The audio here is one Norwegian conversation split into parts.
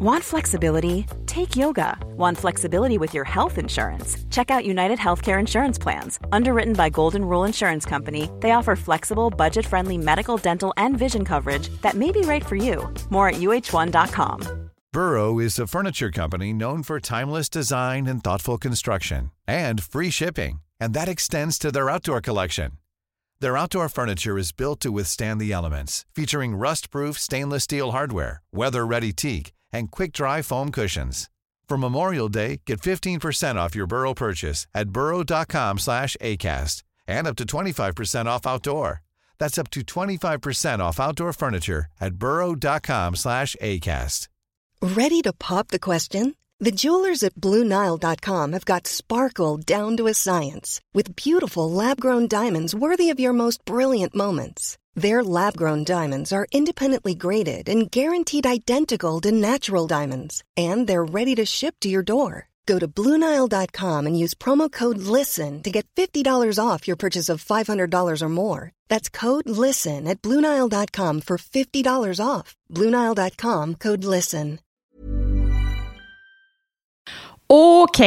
Want flexibility? Take yoga. Want flexibility with your health insurance? Check out United Healthcare Insurance Plans. Underwritten by Golden Rule Insurance Company, they offer flexible, budget friendly medical, dental, and vision coverage that may be right for you. More at uh1.com. Burrow is a furniture company known for timeless design and thoughtful construction and free shipping, and that extends to their outdoor collection. Their outdoor furniture is built to withstand the elements, featuring rust-proof stainless steel hardware, weather-ready teak, and quick-dry foam cushions. For Memorial Day, get 15% off your Burrow purchase at burrow.com slash ACAST and up to 25% off outdoor. That's up to 25% off outdoor furniture at burrow.com slash ACAST. Ready to pop the question? The jewelers at BlueNile.com have got sparkle down to a science with beautiful lab grown diamonds worthy of your most brilliant moments. Their lab grown diamonds are independently graded and guaranteed identical to natural diamonds, and they're ready to ship to your door. Go to BlueNile.com and use promo code LISTEN to get $50 off your purchase of $500 or more. That's code LISTEN at BlueNile.com for $50 off. BlueNile.com code LISTEN. Ok,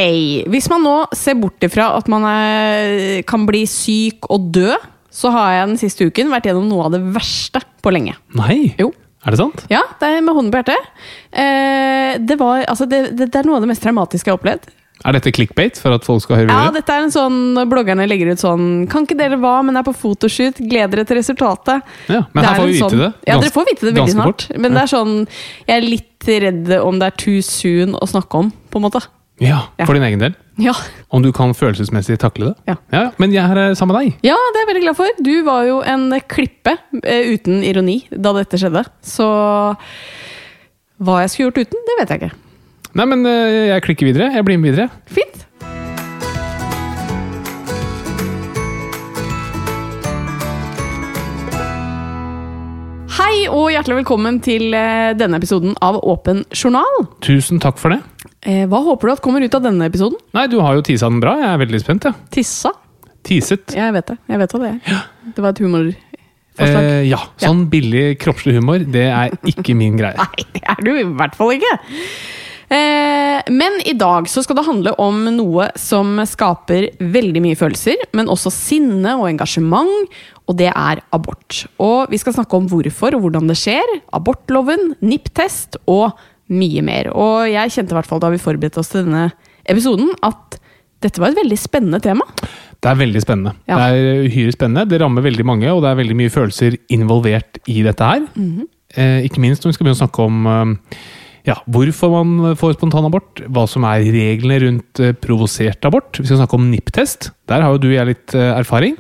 hvis man nå ser bort ifra at man er, kan bli syk og dø, så har jeg den siste uken vært gjennom noe av det verste på lenge. Nei? Jo. Er det sant? Ja, det er med hånden på hjertet. Eh, det, var, altså det, det, det er noe av det mest traumatiske jeg har opplevd. Er dette clickbait for at folk skal høre videre? Ja, dette er en sånn bloggerne legger ut sånn Kan ikke dere hva, men er på fotoshoot. Gleder dere til resultatet. Ja, men her er får vi vite sånn- det. Ja, dere får vite det veldig snart. Men det er sånn Jeg er litt redd om det er too soon å snakke om, på en måte. Ja, for din egen del. Ja, Om du kan følelsesmessig takle det. Ja. ja men jeg er sammen med deg. ja det er jeg veldig glad for. Du var jo en klippe eh, uten ironi da dette skjedde. Så hva jeg skulle gjort uten, det vet jeg ikke. Nei, men eh, jeg klikker videre. Jeg blir med videre. Fint. Hei og hjertelig velkommen til eh, denne episoden av Åpen journal. Tusen takk for det. Eh, Hva håper du at kommer ut av denne episoden? Nei, du har jo tisa den bra. Jeg er veldig spent. Ja. Tissa? Teaset. Jeg vet det. Jeg vet hva det er. Det var et humorforslag. Eh, ja. Sånn billig kroppslig humor, det er ikke min greie. Nei, det er du i hvert fall ikke. Eh, men i dag så skal det handle om noe som skaper veldig mye følelser, men også sinne og engasjement, og det er abort. Og vi skal snakke om hvorfor og hvordan det skjer, abortloven, NIPT-test og mye mer. Og jeg kjente i hvert fall da vi forberedte oss til denne episoden, at dette var et veldig spennende tema. Det er veldig spennende. Ja. Det er uhyre spennende. Det rammer veldig mange, og det er veldig mye følelser involvert i dette her. Mhm. eh, ikke minst når vi skal begynne å snakke om eh, ja, hvorfor man får spontanabort, hva som er reglene rundt eh, provosert abort. Vi skal snakke om NIPT-test. Der har jo du og jeg litt erfaring.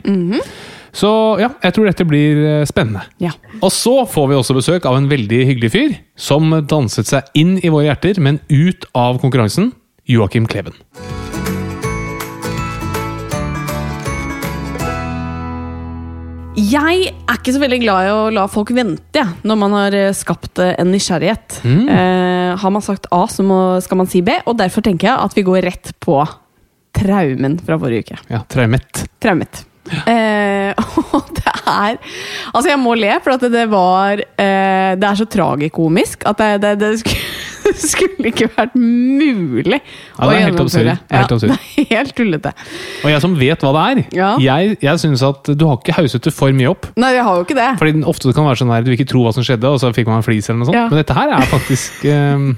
Så ja, jeg tror dette blir eh, spennende. Ja. Og så får vi også besøk av en veldig hyggelig fyr som danset seg inn i våre hjerter, men ut av konkurransen. Joakim Kleven. Jeg er ikke så veldig glad i å la folk vente når man har eh, skapt eh, en nysgjerrighet. Eh, har man sagt A, så må, skal man si B, og derfor tenker jeg at vi går rett på traumen fra forrige uke. Ja, traumet. Traumet. Eh, og det er Altså, jeg må le, for at det var eh, Det er så tragikomisk at det, det, det skulle, skulle ikke vært mulig Ja, er helt. Det er helt absurd. Ja, det er helt tullete. Og jeg som vet hva det er, Ja. jeg, jeg synes at du har ikke hauset det for mye opp. Nei, jeg har jo ikke det. Fordi ofte det kan være sånn her, du vil ikke tro hva som skjedde, og så fikk man en flis eller noe sånt. Ja. Men dette her er faktisk eh,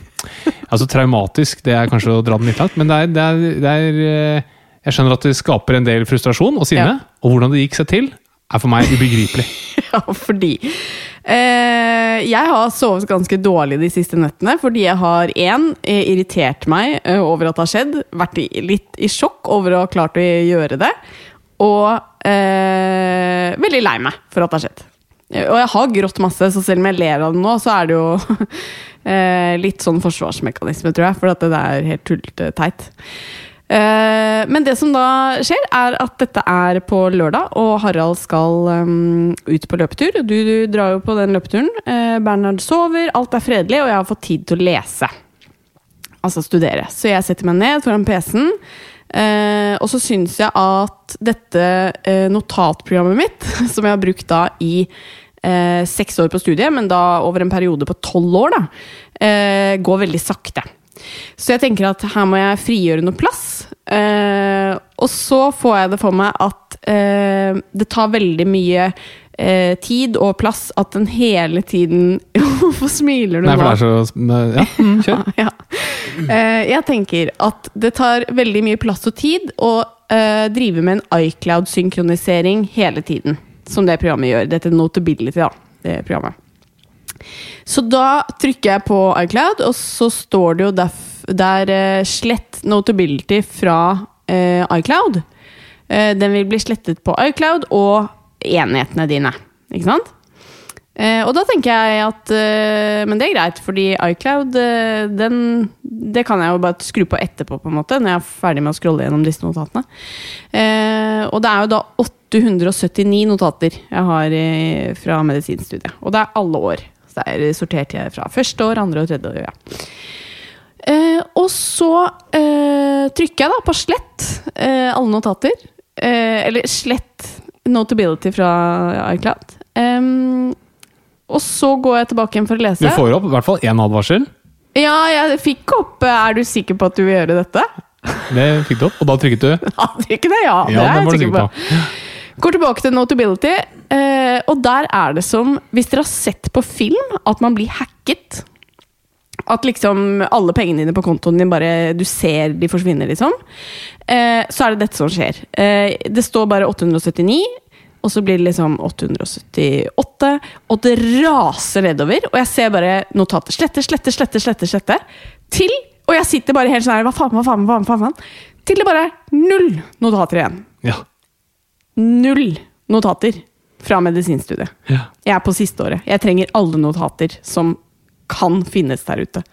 Altså traumatisk, det er kanskje å dra den litt langt, men det er, det er, det er eh, Jeg skjønner at det skaper en del frustrasjon og sinne, Ja. og hvordan det gikk seg til, er for meg ubegripelig. Ja, fordi eh, Jeg har sovet ganske dårlig de siste nettene fordi jeg har én eh, irritert meg eh, over at det har skjedd, vært i, litt i sjokk over å ha klart å gjøre det, og eh, veldig lei meg for at det har skjedd. Eh, Og jeg har grått masse, så selv om jeg ler av det nå, så er det jo eh, litt sånn forsvarsmekanisme, tror jeg, for at det er helt tullete teit. Eh, Men det som da skjer, er at dette er på lørdag, og Harald skal um, ut på løpetur. Du, du drar jo på den løpeturen. Uh, Bernhard sover, alt er fredelig, og jeg har fått tid til å lese. Altså studere. Så jeg setter meg ned foran PC-en. Uh, og så syns jeg at dette uh, notatprogrammet mitt, som jeg har brukt da i eh, seks år på studiet, men da over en periode på tolv år, da, eh, går veldig sakte. Så jeg tenker at her må jeg frigjøre noe plass. Eh, og så får jeg det for meg at eh, det tar veldig mye eh, tid og plass at den hele tiden Hvorfor smiler du Nei, for det er så Ja, mm, kjør. Ja. Eh, jeg tenker at det tar veldig mye plass og tid å eh, drive med en iCloud-synkronisering hele tiden. Som det programmet gjør. Dette Notability, da. Det programmet. Så da trykker jeg på iCloud, og så står det jo der, der uh, slett Notability fra uh, iCloud. Uh, den vil bli slettet på iCloud og enhetene dine. Ikke sant? Og da tenker jeg at Men det er greit, fordi iCloud den, Det kan jeg jo bare skru på etterpå, på en måte når jeg er ferdig med å scrolle gjennom disse notatene. Og det er jo da 879 notater jeg har fra medisinstudiet. Og det er alle år. Så det er sortert jeg fra første år, andre og tredje år. Ja. Eh, og så eh, trykker jeg da på slett eh, alle notater. Eh, eller slett notability fra iCloud. Og så går jeg tilbake igjen for å lese. Du får opp i hvert fall én advarsel. Ja, jeg fikk opp eh, 'Er du sikker på at du vil gjøre dette?' Det fikk du opp, og da trykket du. Ja, trykket det, ja. Ja, det er jeg sikker sikker på. Går tilbake til notability, eh, og der er det som Hvis dere har sett på film at man blir hacket At liksom alle pengene dine på kontoen din bare Du ser de forsvinner, liksom. Eh, så er det dette som skjer. Eh, det står bare 879. Og så blir det liksom 878, og det raser nedover. Og jeg ser bare notater. Slette, slette, slette, slette. slette Til Og jeg sitter bare helt sånn her Hva faen, hva faen, hva faen? Hva faen? Til det bare er null notater igjen. Ja. Null notater fra medisinstudiet. ja. Jeg er på siste året. Jeg trenger alle notater som kan finnes der ute.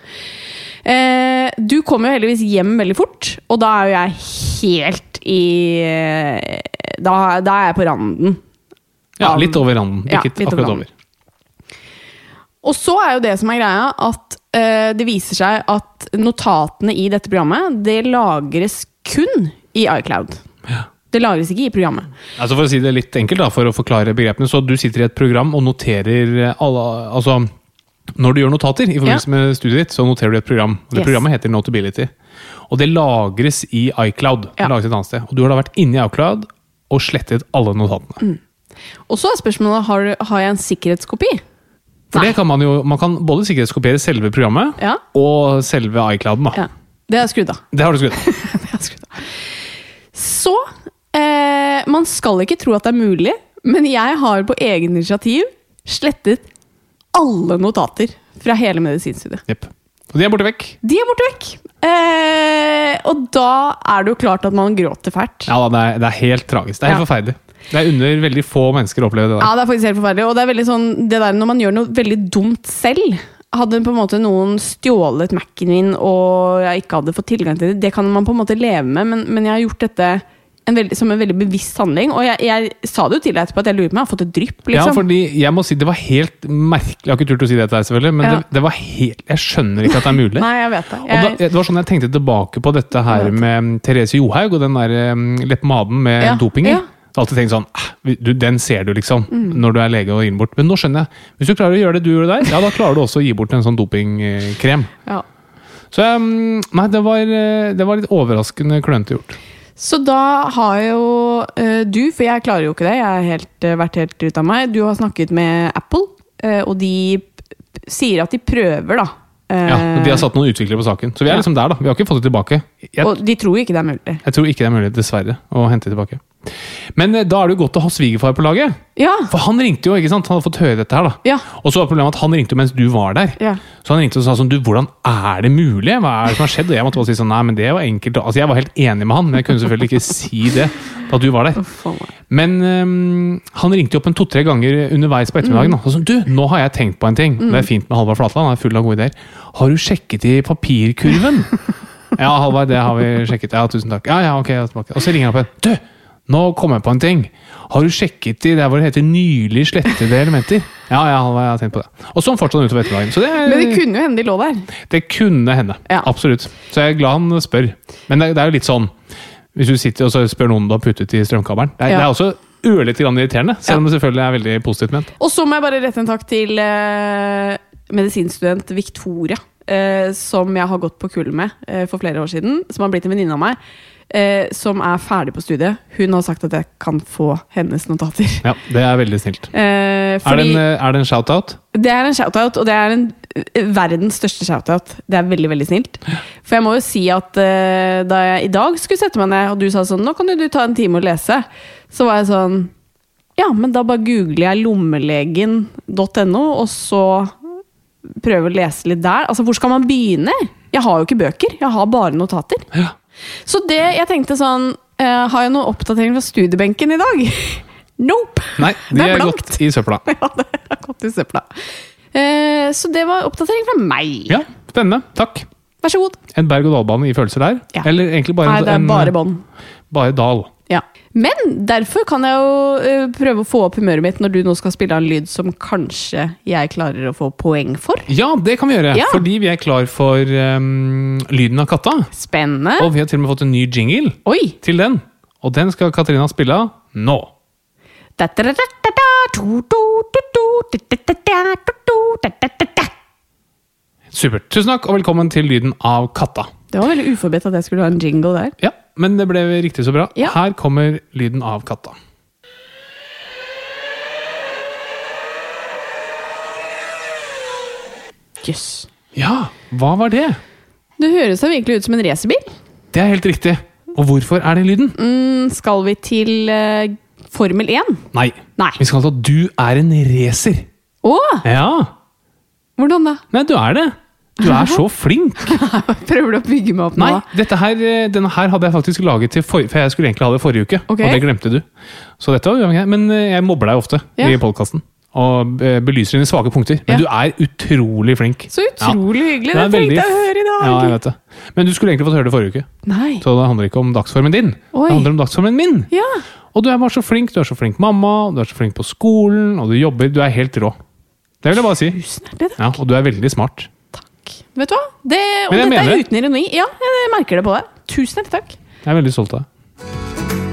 Eh, du kommer jo heldigvis hjem veldig fort, og da er jo jeg helt i eh, Da, da er jeg på randen. ja litt over randen. Ja, litt over akkurat over. Og så er jo det som er greia, at eh, det viser seg at notatene i dette programmet, det lagres kun i iCloud. Det lagres ikke i programmet. Altså For å si det litt enkelt, da, for å forklare begrepene. Så du sitter i et program og noterer alle Altså, når du gjør notater i forbindelse med studiet ditt, så noterer du et program. Og det Yes. programmet heter Notability. Og det lagres i iCloud. Det Ja. lagres et annet sted. Og du har da vært inne i iCloud og slettet alle notatene. Og så er spørsmålet har, du- har jeg en sikkerhetskopi. For Nei. det kan man jo Man kan både sikkerhetskopiere selve programmet Ja. og selve iClouden. da. Ja, det er skrudd av. Det har du skrudd. Det av. Så eh, Man skal ikke tro at det er mulig, men jeg har på egen initiativ slettet alle notater fra hele medisinstudiet. Yep. Og de er borte vekk. De er borte vekk! Eh, og da er det jo klart at man gråter fælt. Ja, det, er, det er helt tragisk. Det er helt Ja. forferdelig. Det er under veldig få mennesker å oppleve det der. Ja, det er faktisk helt forferdelig. Og det er veldig sånn, det der når man gjør noe veldig dumt selv Hadde på en måte noen stjålet Mac-en min og jeg ikke hadde fått tilgang til det, det kan man på en måte leve med, men, men jeg har gjort dette en veldig, som en veldig bevisst handling. Og jeg, jeg sa det jo til deg etterpå at jeg lurer på om jeg har fått et drypp. liksom. Ja, fordi jeg må si Det var helt merkelig. Jeg har ikke turt å si dette, her selvfølgelig, men Ja. det, det var helt Jeg skjønner ikke at det er mulig. Nei, jeg vet det. Og da, Jeg, det var sånn jeg tenkte tilbake på dette her med mm, Therese Johaug og den der um, leppemaden med Ja, doping i. ja. Jeg har alltid tenkt sånn "Ah, du, Den ser du, liksom, Mm. når du er lege og gir den bort. Men nå skjønner jeg. Hvis du klarer å gjøre det du gjorde der, ja, da klarer du også å gi bort en sånn dopingkrem. ja. Så um, Nei, det var, eh, det var litt overraskende klønete gjort. Så da har jo uh, du, for jeg klarer jo ikke det, jeg har helt, uh, vært helt ute av meg, du har snakket med Apple, uh, og de sier at de prøver, da. Ja, De har satt noen utviklere på saken. Så vi er Ja. liksom der, da. Vi har ikke fått det tilbake. Jeg, Og de tror ikke det er mulig. jeg tror ikke det er mulig, dessverre, å hente det tilbake. Men eh, da er det jo godt å ha svigerfar på laget. Ja, For han ringte jo, ikke sant? Han hadde fått høre dette her, da. ja, Og så var problemet at han ringte jo mens du var der. ja. Så han ringte og sa sånn Du, hvordan er det mulig? Hva er det som har skjedd? Og jeg måtte bare si sånn Nei, men det var enkelt. Altså, jeg var helt enig med han, men jeg kunne selvfølgelig ikke si det da du var der. Men um, han ringte jo opp en to-tre ganger underveis på ettermiddagen. da. Og sånn, du, nå har jeg tenkt på en ting. Det er fint med Halvard Flatland, han er full av gode ideer. Har du sjekket i papirkurven? ja, Halvard, det har vi sjekket. Ja, tusen takk. Ja, ja, ok, er. Og så ringer han på en. Du, nå kom jeg på en ting. Har du sjekket i der hvor det heter nylig slettede elementer? Ja, ja, jeg har tenkt på det. Og sånn fortsatte han utover ettermiddagen. Så det, Men det kunne jo hende de lå der. det kunne hende. Ja. Absolutt. Så jeg er glad han spør. Men det, det er jo litt sånn Hvis du sitter og så spør noen du har puttet i strømkabelen. Det Ja. det er også ørlite grann irriterende. Selv om det selvfølgelig er veldig positivt ment. Og så må jeg bare rette en takk til uh, medisinstudent Victoria, uh, som jeg har gått på kull med uh, for flere år siden. Som har blitt en venninne av meg. Eh, som er ferdig på studiet. Hun har sagt at jeg kan få hennes notater. Ja, Det er veldig snilt. Eh, Er det fordi en, eh, er det en shout-out? det er en shoutout, og det er en, eh, verdens største shoutout. Det er veldig veldig snilt. For jeg må jo si at eh, da jeg i dag skulle sette meg ned, og du sa sånn Nå kan jo du ta en time og lese. Så var jeg sånn Ja, men da bare googler jeg lommelegen.no, og så prøver å lese litt der. Altså, hvor skal man begynne? Jeg har jo ikke bøker, jeg har bare notater. Ja. Så det jeg tenkte sånn eh, Har jeg noen oppdatering fra studiebenken i dag? nope! Nei, de Det er er gått i søpla. Ja, det er gått i søpla. Eh, så det var oppdatering fra meg. Ja, spennende. Takk. Vær så god. En berg-og-dal-bane i følelser der. Ja. Eller egentlig bare Nei, det er en- bare bånd. bare dal. Ja. Men derfor kan jeg jo eh, prøve å få opp humøret mitt når du nå skal spille av en lyd som kanskje jeg klarer å få poeng for. Ja, det kan vi gjøre. Ja. Fordi vi er klar for um, lyden av katta. Spennende. Og vi har til og med fått en ny jingle Oi! til den. Og den skal Katarina spille av nå. Supert. Tusen takk, og velkommen til lyden av katta. Det var veldig uforberedt at jeg skulle ha en jingle der. Ja, men det ble riktig så bra. Ja. Her kommer lyden av katta. Jøss. Ja, hva var det? Det høres da virkelig ut som en racerbil. Det er helt riktig. Og hvorfor er det lyden? Mm, skal vi til uh, Formel 1? Nei. Nei. Vi skal til at du er en racer. Å! Ja. Hvordan da? Nei, du er det. Du er så flink. Prøver du å bygge meg opp nå? Nei, dette her, eh, denne her hadde jeg faktisk laget til for, For jeg skulle egentlig ha det forrige uke, Okay. og det glemte du. Så dette var uavhengig. Men eh, jeg mobber deg ofte Ja. i podkasten. Og eh, belyser dine svake punkter. Men Ja. du er utrolig flink. Så utrolig hyggelig. Det Det veldig jeg å høre i dag. Ja, jeg vet det. Men du skulle egentlig fått høre det forrige uke. Nei. Så det handler ikke om dagsformen din. Oi. Det handler om dagsformen min. Ja. Og du er bare så flink. Du er så flink mamma, du er så flink på skolen, og du jobber. Du er helt rå. Det vil jeg bare si. Tusen hjertelig takk. Ja, Og du er veldig smart. Vet du hva? Det, og Men jeg dette mener er det. uten ironi. Ja, jeg merker det på deg. Tusen hjertelig takk. Jeg er veldig stolt av deg.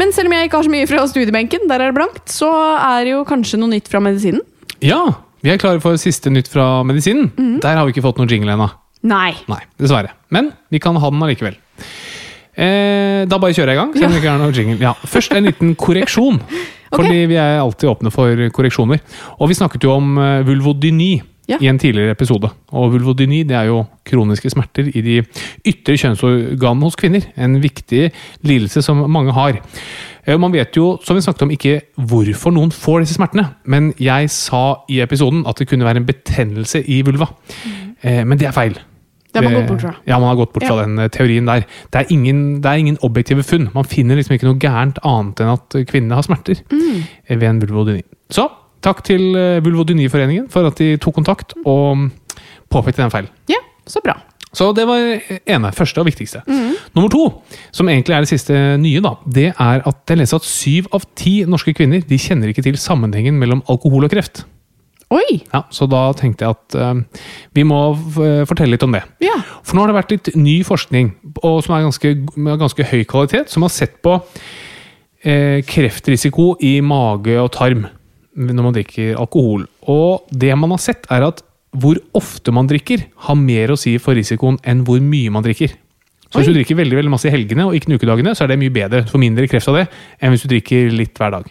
Men selv om jeg ikke har så mye fra studiebenken, der er det blankt, så er det jo kanskje noe nytt fra medisinen. Ja, vi er klare for siste nytt fra medisinen. Der har vi ikke fått noen jingle ennå. Nei. Nei, dessverre. Men vi kan ha den allikevel. Eh, da bare kjører jeg i gang. selv om det ikke er noe jingle. Ja. Først en liten korreksjon. Fordi vi er alltid åpne for korreksjoner. Og vi snakket jo om eh, vulvodyni Ja. i en tidligere episode. Og vulvodyni det er jo kroniske smerter i de ytre kjønnsorganene hos kvinner. En viktig lidelse som mange har. Eh, Man vet jo, som vi snakket om, ikke hvorfor noen får disse smertene. Men jeg sa i episoden at det kunne være en betennelse i vulva. Mm. Men det er feil. Det har man gått bort fra. Ja, man har gått bort fra Ja. den eh, teorien der. Det er, ingen, det er ingen objektive funn. Man finner liksom ikke noe gærent annet enn at eh, kvinnene har smerter Mm. ved en vulvodyni. Så takk til eh, Vulvodyniforeningen for at de tok kontakt og mm, påpekte den feilen. Ja, så bra. Så det var ene, første og viktigste. Nummer to, som egentlig er det siste nye, da, det er at jeg leser at syv av ti norske kvinner de kjenner ikke til sammenhengen mellom alkohol og kreft. Oi! Ja, Så da tenkte jeg at uh, vi må f- fortelle litt om det. Ja. For nå har det vært litt ny forskning og som er ganske, med ganske høy kvalitet, som har sett på uh, kreftrisiko i mage og tarm når man drikker alkohol. Og det man har sett, er at hvor ofte man drikker, har mer å si for risikoen enn hvor mye man drikker. Så hvis du drikker veldig veldig masse i helgene og ikke ukedagene, så er det mye bedre. for mindre kreft av det enn hvis du drikker litt hver dag.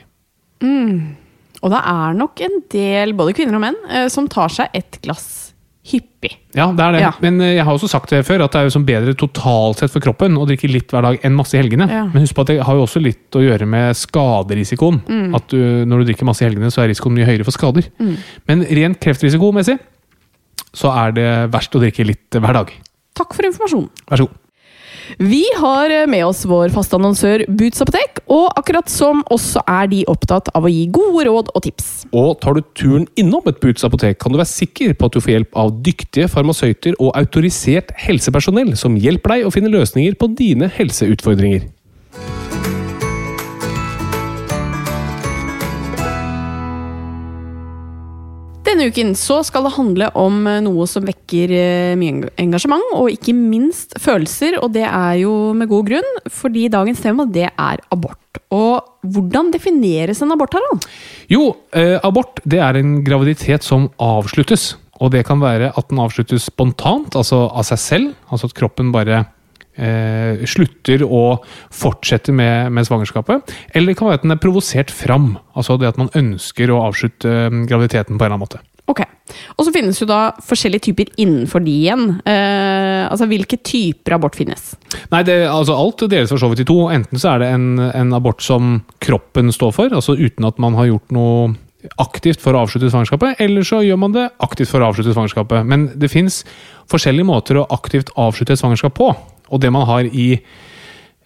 Og det er nok en del, både kvinner og menn, eh, som tar seg et glass hyppig. Ja, det er det. Ja. Men eh, jeg har også sagt det før, at det er jo bedre totalt sett for kroppen å drikke litt hver dag enn masse i helgene. Ja. Men husk på at det har jo også litt å gjøre med skaderisikoen. Mm. At du, når du drikker masse i helgene, så er risikoen mye høyere for skader. Men rent kreftrisikomessig så er det verst å drikke litt hver dag. Takk for informasjonen. Vær så god. Vi har med oss vår faste annonsør Boots apotek, og akkurat som også er de opptatt av å gi gode råd og tips. Og tar du turen innom et Boots apotek, kan du være sikker på at du får hjelp av dyktige farmasøyter og autorisert helsepersonell som hjelper deg å finne løsninger på dine helseutfordringer. Denne uken så skal det handle om eh, noe som vekker eh, mye engasjement, og ikke minst følelser. Og det er jo med god grunn, fordi dagens tema det er abort. Og hvordan defineres en abort, Harald? Jo, eh, abort det er en graviditet som avsluttes. Og det kan være at den avsluttes spontant, altså av seg selv. Altså at kroppen bare eh, slutter å fortsette med, med, svangerskapet. Eller det kan være at den er provosert fram. Altså det at man ønsker å avslutte eh, graviditeten på en eller annen måte. Ok. Og så finnes jo da forskjellige typer innenfor de igjen. Eh, altså Hvilke typer abort finnes? Nei, det, altså Alt deles for så vidt i to. Enten så er det en, en abort som kroppen står for, altså uten at man har gjort noe aktivt for å avslutte svangerskapet, eller så gjør man det aktivt for å avslutte svangerskapet. Men det fins forskjellige måter å aktivt avslutte et svangerskap på. Og det man har i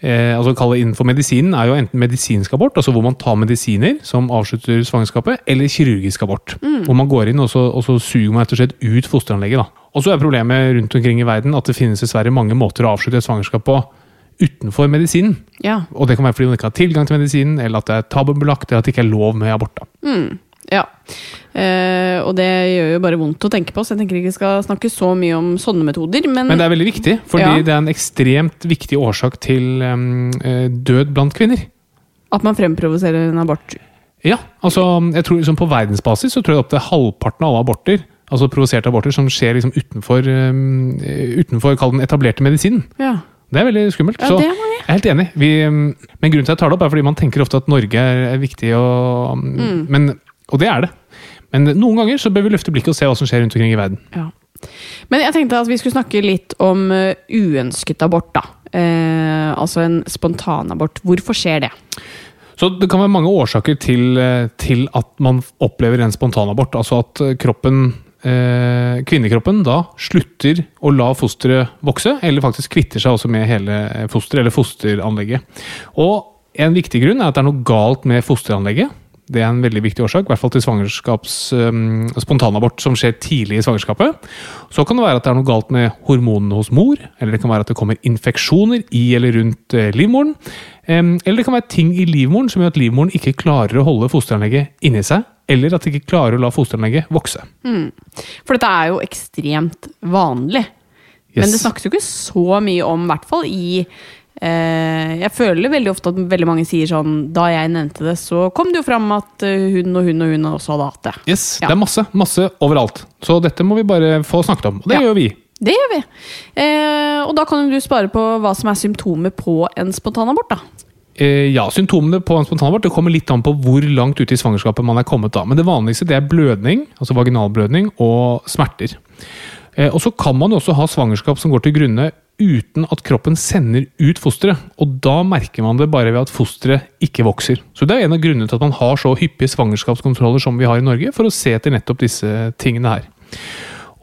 eh, altså kalle innenfor medisinen, er jo enten medisinsk abort, altså hvor man tar medisiner som avslutter svangerskapet, eller kirurgisk abort. Mm. Hvor man går inn og så, og så suger man rett og slett ut fosteranlegget. da. Og så er problemet rundt omkring i verden at det finnes dessverre mange måter å avslutte et svangerskap på utenfor medisinen. Ja. Og det kan være fordi man ikke har tilgang til medisinen, eller at det er tabubelagt, eller at det ikke er lov med abort. da. Mm. Ja. Eh, og det gjør jo bare vondt å tenke på, så jeg tenker ikke vi skal snakke så mye om sånne metoder. Men, men det er veldig viktig, fordi ja. det er en ekstremt viktig årsak til um, død blant kvinner. At man fremprovoserer en abort? Ja. altså jeg tror liksom På verdensbasis så tror jeg opptil halvparten av alle aborter altså provoserte aborter som skjer liksom utenfor, um, utenfor den etablerte medisinen. Ja. Det er veldig skummelt. Ja, så jeg er helt enig. Vi, men grunnen til at jeg tar det opp, er fordi man tenker ofte at Norge er viktig, og, mm. men og det er det. Men noen ganger så bør vi løfte blikket og se hva som skjer rundt omkring i verden. Ja. Men jeg tenkte at vi skulle snakke litt om uh, uønsket abort. da. Eh, altså en spontanabort. Hvorfor skjer det? Så Det kan være mange årsaker til, eh, til at man opplever en spontanabort. Altså at eh, kroppen, eh, kvinnekroppen da slutter å la fosteret vokse, eller faktisk kvitter seg også med hele fosteret, eller fosteranlegget. Og En viktig grunn er at det er noe galt med fosteranlegget. Det er en veldig viktig årsak, i hvert fall til svangerskaps, um, spontanabort som skjer tidlig i svangerskapet. Så kan det være at det er noe galt med hormonene hos mor, eller det kan være at det kommer infeksjoner i eller rundt uh, livmoren. Um, eller det kan være ting i livmoren som gjør at livmoren ikke klarer å holde fosteranlegget inni seg. Eller at det ikke klarer å la fosteranlegget vokse. Mm. For dette er jo ekstremt vanlig. Yes. Men det snakkes jo ikke så mye om, i hvert fall i Eh, jeg føler veldig ofte at veldig mange sier sånn Da jeg nevnte det, så kom det jo fram at eh, hun og hun og hun også hadde hatt det. Yes, ja. Det er masse. Masse overalt. Så dette må vi bare få snakket om. Og det ja. gjør vi. Det gjør vi. Eh, og da kan du spare på hva som er symptomer på en spontanabort, da. Eh, ja, Symptomene på en spontanabort det kommer litt an på hvor langt ute i svangerskapet man er kommet. da. Men det vanligste det er blødning, altså vaginalblødning, og smerter. Eh, og så kan man jo også ha svangerskap som går til grunne uten at kroppen sender ut fosteret. Og da merker man det bare ved at fosteret ikke vokser. Så det er en av grunnene til at man har så hyppige svangerskapskontroller som vi har i Norge, for å se etter nettopp disse tingene her.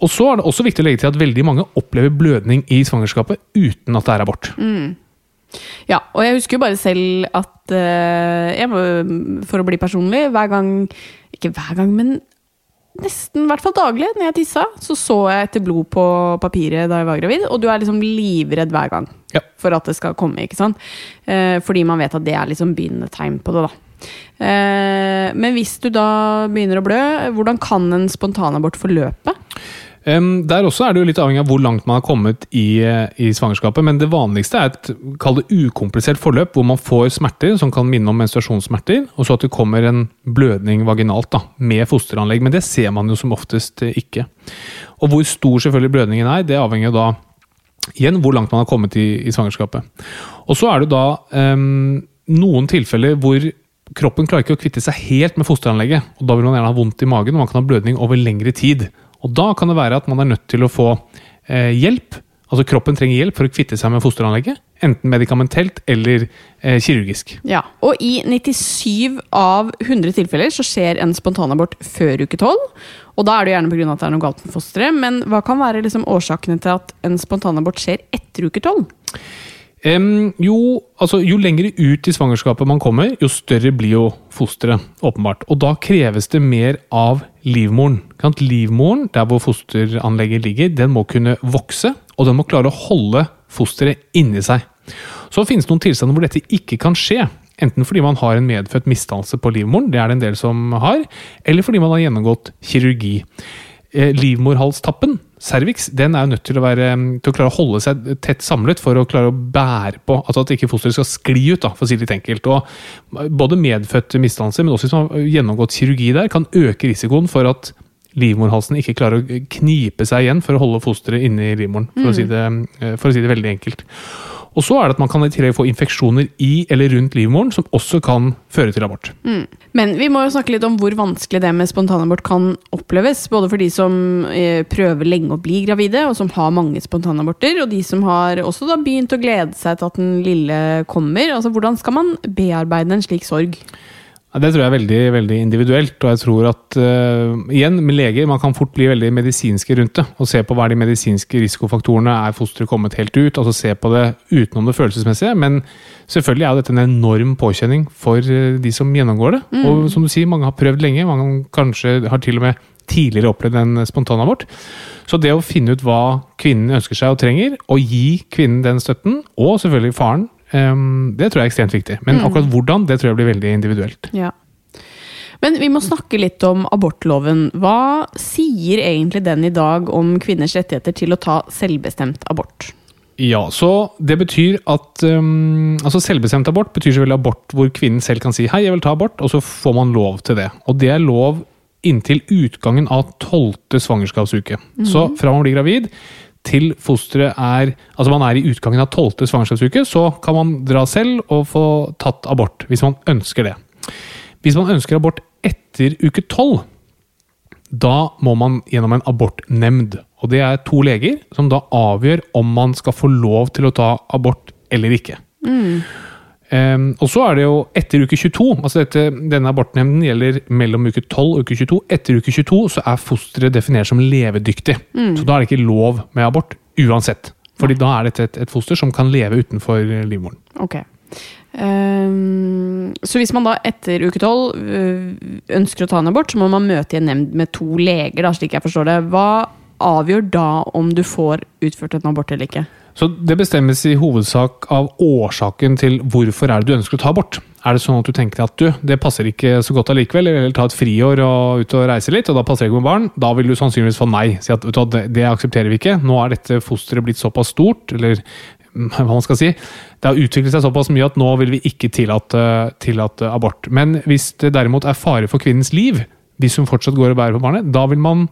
Og så er det også viktig å legge til at veldig mange opplever blødning i svangerskapet uten at det er abort. Mm. Ja, og jeg husker jo bare selv at uh, jeg For å bli personlig, hver gang Ikke hver gang, men nesten, i hvert fall daglig, når jeg tissa, så så jeg etter blod på papiret da jeg var gravid. Og du er liksom livredd hver gang ja. for at det skal komme. ikke sant? Eh, fordi man vet at det er liksom begynnende tegn på det. da. Eh, men hvis du da begynner å blø, hvordan kan en spontanabort forløpe? Um, der også er det jo litt avhengig av hvor langt man har kommet i, i svangerskapet. Men det vanligste er et kall det ukomplisert forløp, hvor man får smerter som kan minne om menstruasjonssmerter, og så at det kommer en blødning vaginalt da, med fosteranlegg. Men det ser man jo som oftest ikke. Og hvor stor selvfølgelig blødningen er, det avhenger jo da igjen hvor langt man har kommet i, i svangerskapet. Og så er det da um, noen tilfeller hvor kroppen klarer ikke å kvitte seg helt med fosteranlegget. og Da vil man gjerne ha vondt i magen, og man kan ha blødning over lengre tid. Og da kan det være at man er nødt til å få eh, hjelp. Altså Kroppen trenger hjelp for å kvitte seg med fosteranlegget. Enten medikamentelt eller eh, kirurgisk. Ja, Og i 97 av 100 tilfeller så skjer en spontanabort før uke 12. Og da er det gjerne pga. at det er noe galt med fosteret. Men hva kan være liksom årsakene til at en spontanabort skjer etter uke 12? Um, jo, altså, jo lengre ut i svangerskapet man kommer, jo større blir jo fosteret. åpenbart. Og da kreves det mer av livmoren. Livmoren, der hvor fosteranlegget ligger, den må kunne vokse, og den må klare å holde fosteret inni seg. Så finnes det noen tilstander hvor dette ikke kan skje. enten fordi man har en medfødt misdannelse på livmoren, det er det en del som har, eller fordi man har gjennomgått kirurgi. Eh, livmorhalstappen, cervix, den er jo nødt til å, være, til å klare å holde seg tett samlet for å klare å bære på altså at ikke fosteret skal skli ut, da, for å si det litt enkelt. Og både medfødt misdannelser, men også hvis man har gjennomgått kirurgi der, kan øke risikoen for at livmorhalsen ikke klarer å knipe seg igjen for å holde fosteret inne i livmoren, for, å si det, eh, for å si det veldig enkelt. Og så er det at man kan i tillegg få infeksjoner i eller rundt livmoren, som også kan føre til abort. Mm. Men vi må jo snakke litt om hvor vanskelig det med spontanabort kan oppleves. Både for de som eh, prøver lenge å bli gravide, og som har mange spontanaborter, og de som har også da begynt å glede seg til at den lille kommer. Altså, Hvordan skal man bearbeide en slik sorg? Det tror jeg er veldig, veldig individuelt. Og jeg tror at uh, igjen, med leger, man kan fort bli veldig medisinske rundt det. Og se på hva er de medisinske risikofaktorene. Er fosteret kommet helt ut? Altså se på det utenom det følelsesmessige. Men selvfølgelig er dette en enorm påkjenning for uh, de som gjennomgår det. Mm. Og som du sier, mange har prøvd lenge. Mange kanskje har til og med tidligere opplevd en spontanabort. Så det å finne ut hva kvinnen ønsker seg og trenger, og gi kvinnen den støtten, og selvfølgelig faren, Um, det tror jeg er ekstremt viktig. Men mm. akkurat hvordan, det tror jeg blir veldig individuelt. Ja. Men vi må snakke litt om abortloven. Hva sier egentlig den i dag om kvinners rettigheter til å ta selvbestemt abort? Ja, så det betyr at um, altså Selvbestemt abort betyr selvfølgelig abort hvor kvinnen selv kan si 'hei, jeg vil ta abort', og så får man lov til det. Og det er lov inntil utgangen av tolvte svangerskapsuke. Mm. Så fra man blir gravid til fosteret er Altså man er i utgangen av tolvte svangerskapsuke, så kan man dra selv og få tatt abort. Hvis man ønsker det. Hvis man ønsker abort etter uke tolv, da må man gjennom en abortnemnd. Og det er to leger som da avgjør om man skal få lov til å ta abort eller ikke. Mm. Um, og så er det jo etter uke 22, altså dette, denne abortnemnden gjelder mellom uke 12 og uke 22. Etter uke 22 så er fosteret definert som levedyktig. Mm. Så da er det ikke lov med abort uansett. Fordi da er dette et, et, foster som kan leve utenfor livmoren. Ok. Um, så hvis man da etter uke 12 øh, ønsker å ta en abort, så må man møte i en nemnd med to leger, da, slik jeg forstår det. Hva avgjør da om du får utført en abort eller ikke? Så Det bestemmes i hovedsak av årsaken til hvorfor er det du ønsker å ta abort. Er det sånn at du tenker at du, det passer ikke så godt allikevel, eller ta et friår og ut og reise litt, og da passer det ikke med barn, da vil du sannsynligvis få nei. Si at det, det aksepterer vi ikke. Nå er dette fosteret blitt såpass stort, eller hva man skal si. Det har utviklet seg såpass mye at nå vil vi ikke tillate, tillate abort. Men hvis det derimot er fare for kvinnens liv, hvis hun fortsatt går og bærer på barnet, da vil man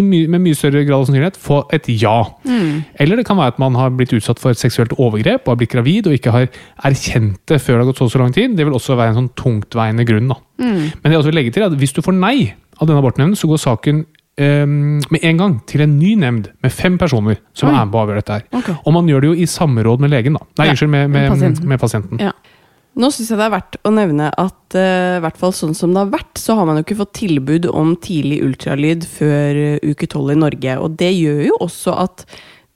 my med mye større grad av sannsynlighet få et ja. Mm. Eller det kan være at man har blitt utsatt for et seksuelt overgrep og har blitt gravid og ikke har erkjent det før det har gått så, så lang tid. Det vil også være en sånn tungtveiende grunn. Mm. Men det jeg også vil legge til er at hvis du får nei av denne abortnemnden, så går saken um, med en gang til en ny nemnd med fem personer som Oi. er med på å avgjøre dette. her. Okay. Og man gjør det jo i samråd med legen. da. Nei, unnskyld, med, med, med, pasienten. Med pasienten. Ja. Nå syns jeg det er verdt å nevne at uh, hvert fall sånn som det har vært, så har man jo ikke fått tilbud om tidlig ultralyd før uh, uke tolv i Norge. Og det gjør jo også at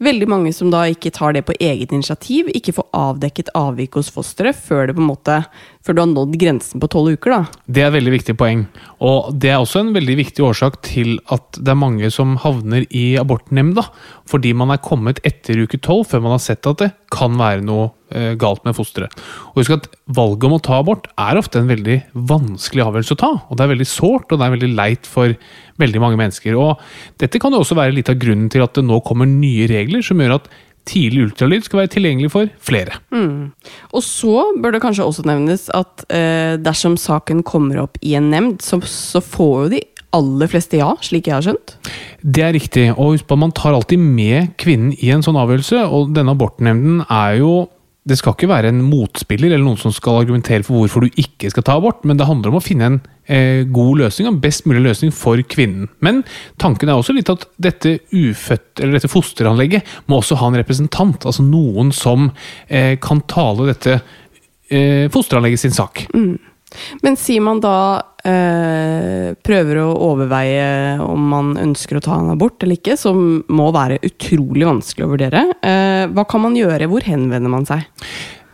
veldig mange som da ikke tar det på eget initiativ, ikke får avdekket avvik hos fosteret før, før du har nådd grensen på tolv uker. da. Det er et veldig viktig poeng. Og det er også en veldig viktig årsak til at det er mange som havner i abortnemnda. Fordi man er kommet etter uke tolv, før man har sett at det kan være noe eh, galt med fosteret. Og husk at Valget om å ta abort er ofte en veldig vanskelig avgjørelse å ta. og Det er veldig sårt og det er veldig leit for veldig mange mennesker. Og Dette kan jo også være litt av grunnen til at det nå kommer nye regler som gjør at tidlig ultralyd skal være tilgjengelig for flere. Mm. Og så bør det kanskje også nevnes at eh, dersom saken kommer opp i en nemnd, så, så får jo de aller fleste ja, slik jeg har skjønt? Det er riktig. Og husk på at man tar alltid med kvinnen i en sånn avgjørelse. Og denne abortnemnden er jo Det skal ikke være en motspiller eller noen som skal argumentere for hvorfor du ikke skal ta abort, men det handler om å finne en eh, god løsning, en best mulig løsning for kvinnen. Men tanken er også litt at dette ufødt, eller dette fosteranlegget må også ha en representant. Altså noen som eh, kan tale dette eh, fosteranlegget sin sak. Mm. Men sier man da eh, prøver å overveie om man ønsker å ta en abort eller ikke, som må være utrolig vanskelig å vurdere, eh, hva kan man gjøre? Hvor henvender man seg?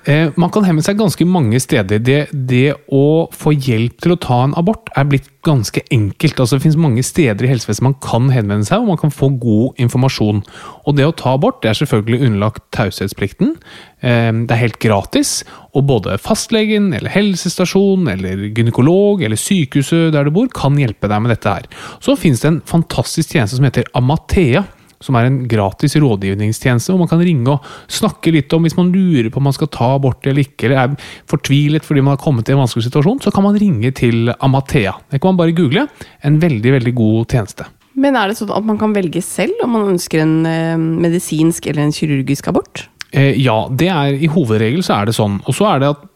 Eh, man kan henvende seg ganske mange steder. Det, det, å få hjelp til å ta en abort er blitt ganske enkelt. Altså, det finnes mange steder i helsevesenet man kan henvende seg, og man kan få god informasjon. Og det å ta abort det er selvfølgelig underlagt taushetsplikten. Eh, det er helt gratis, og både fastlegen eller helsestasjon eller gynekolog eller sykehuset der du bor kan hjelpe deg med dette her. Så finnes det en fantastisk tjeneste som heter Amathea som er en gratis rådgivningstjeneste hvor man kan ringe og snakke litt om hvis man lurer på om man skal ta abort eller ikke, eller er fortvilet fordi man har kommet i en vanskelig situasjon, så kan man ringe til Amathea. Det kan man bare google. En veldig, veldig god tjeneste. Men er det sånn at man kan velge selv om man ønsker en eh, medisinsk eller en kirurgisk abort? Eh, ja, det er i hovedregel så er det sånn. Og så er det at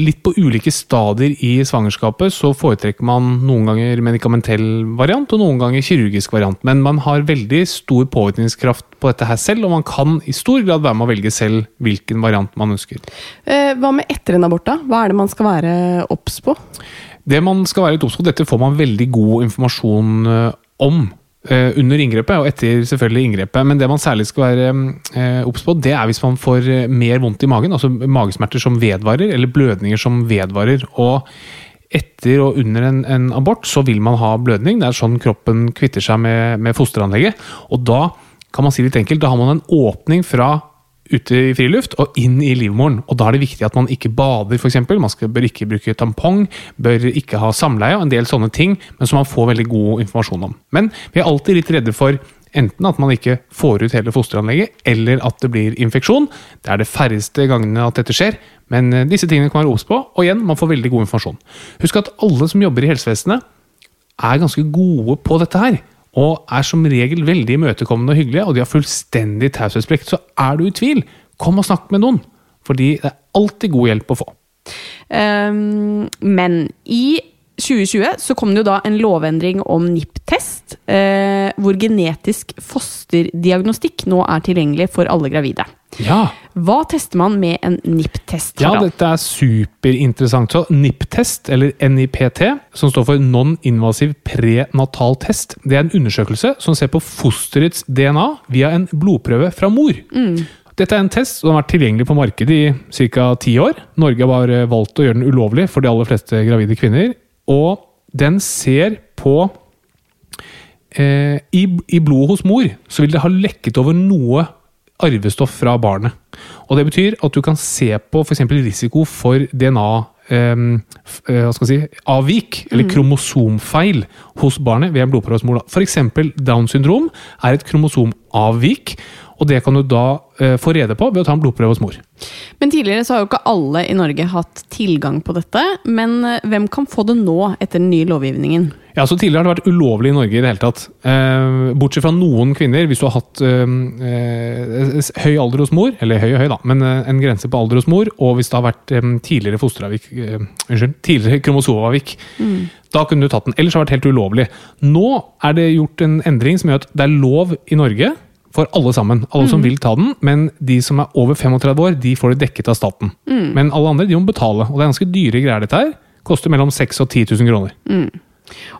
litt på ulike stadier i svangerskapet så foretrekker man noen ganger medikamentell variant og noen ganger kirurgisk variant. Men man har veldig stor påvirkningskraft på dette her selv, og man kan i stor grad være med å velge selv hvilken variant man ønsker. Eh, hva med etter en abort, da? Hva er det man skal være obs på? Det man skal være litt obs på, dette får man veldig god informasjon eh, om. Eh, under inngrepet, og etter selvfølgelig inngrepet. Men det man særlig skal være eh, obs på, det er hvis man får eh, mer vondt i magen. Altså magesmerter som vedvarer, eller blødninger som vedvarer. Og etter og under en, en abort så vil man ha blødning. Det er sånn kroppen kvitter seg med, med fosteranlegget. Og da kan man si litt enkelt, da har man en åpning fra ute i friluft og inn i livmoren. Og Da er det viktig at man ikke bader, f.eks. Man skal, bør ikke bruke tampong, bør ikke ha samleie og en del sånne ting, men som man får veldig god informasjon om. Men vi er alltid litt redde for enten at man ikke får ut hele fosteranlegget, eller at det blir infeksjon. Det er det færreste gangene at dette skjer, men eh, disse tingene kan være obs på. Og igjen, man får veldig god informasjon. Husk at alle som jobber i helsevesenet, er ganske gode på dette her og er som regel veldig imøtekommende og hyggelige, og de har fullstendig taushetsplikt. Så er du i tvil, kom og snakk med noen! Fordi det er alltid god hjelp å få. Um, men i 2020 så kom det jo da en lovendring om NIPT-test, eh, hvor genetisk fosterdiagnostikk nå er tilgjengelig for alle gravide. Ja. Hva tester man med en NIPT-test? Ja, dette er superinteressant. Så NIPT-test, eller NIPT, som står for non-invasiv prenatal test, det er en undersøkelse som ser på fosterets DNA via en blodprøve fra mor. Mm. Dette er en test som har vært tilgjengelig på markedet i ca. ti år. Norge har bare valgt å gjøre den ulovlig for de aller fleste gravide kvinner. Og den ser på eh, i, I blodet hos mor så vil det ha lekket over noe arvestoff fra barnet. Og Det betyr at du kan se på f.eks. risiko for DNA Um, uh, hva skal jeg si, avvik, eller mm. kromosomfeil, hos barnet ved en blodprøve hos mor. F.eks. Downs syndrom er et kromosomavvik. Og det kan du da eh, få rede på ved å ta en blodprøve hos mor. Men tidligere så har jo ikke alle i Norge hatt tilgang på dette. Men eh, hvem kan få det nå, etter den nye lovgivningen? Ja, så Tidligere har det vært ulovlig i Norge i det hele tatt. Eh, bortsett fra noen kvinner, hvis du har hatt eh, eh høy alder hos mor, eller høy og høy, da, men eh, en grense på alder hos mor, og hvis det har vært tidligere fosteravvik, unnskyld, tidligere kromosomavvik. Mm. Da kunne du tatt den. Ellers har det vært helt ulovlig. Nå er det gjort en endring som gjør at det er lov i Norge for alle sammen. Alle mm. som vil ta den, men de som er over 35 år, de får det dekket av staten. Mm. Men alle andre de må betale, og det er ganske dyre greier dette her. Koster mellom 6000 og 10 000 kroner. Mm.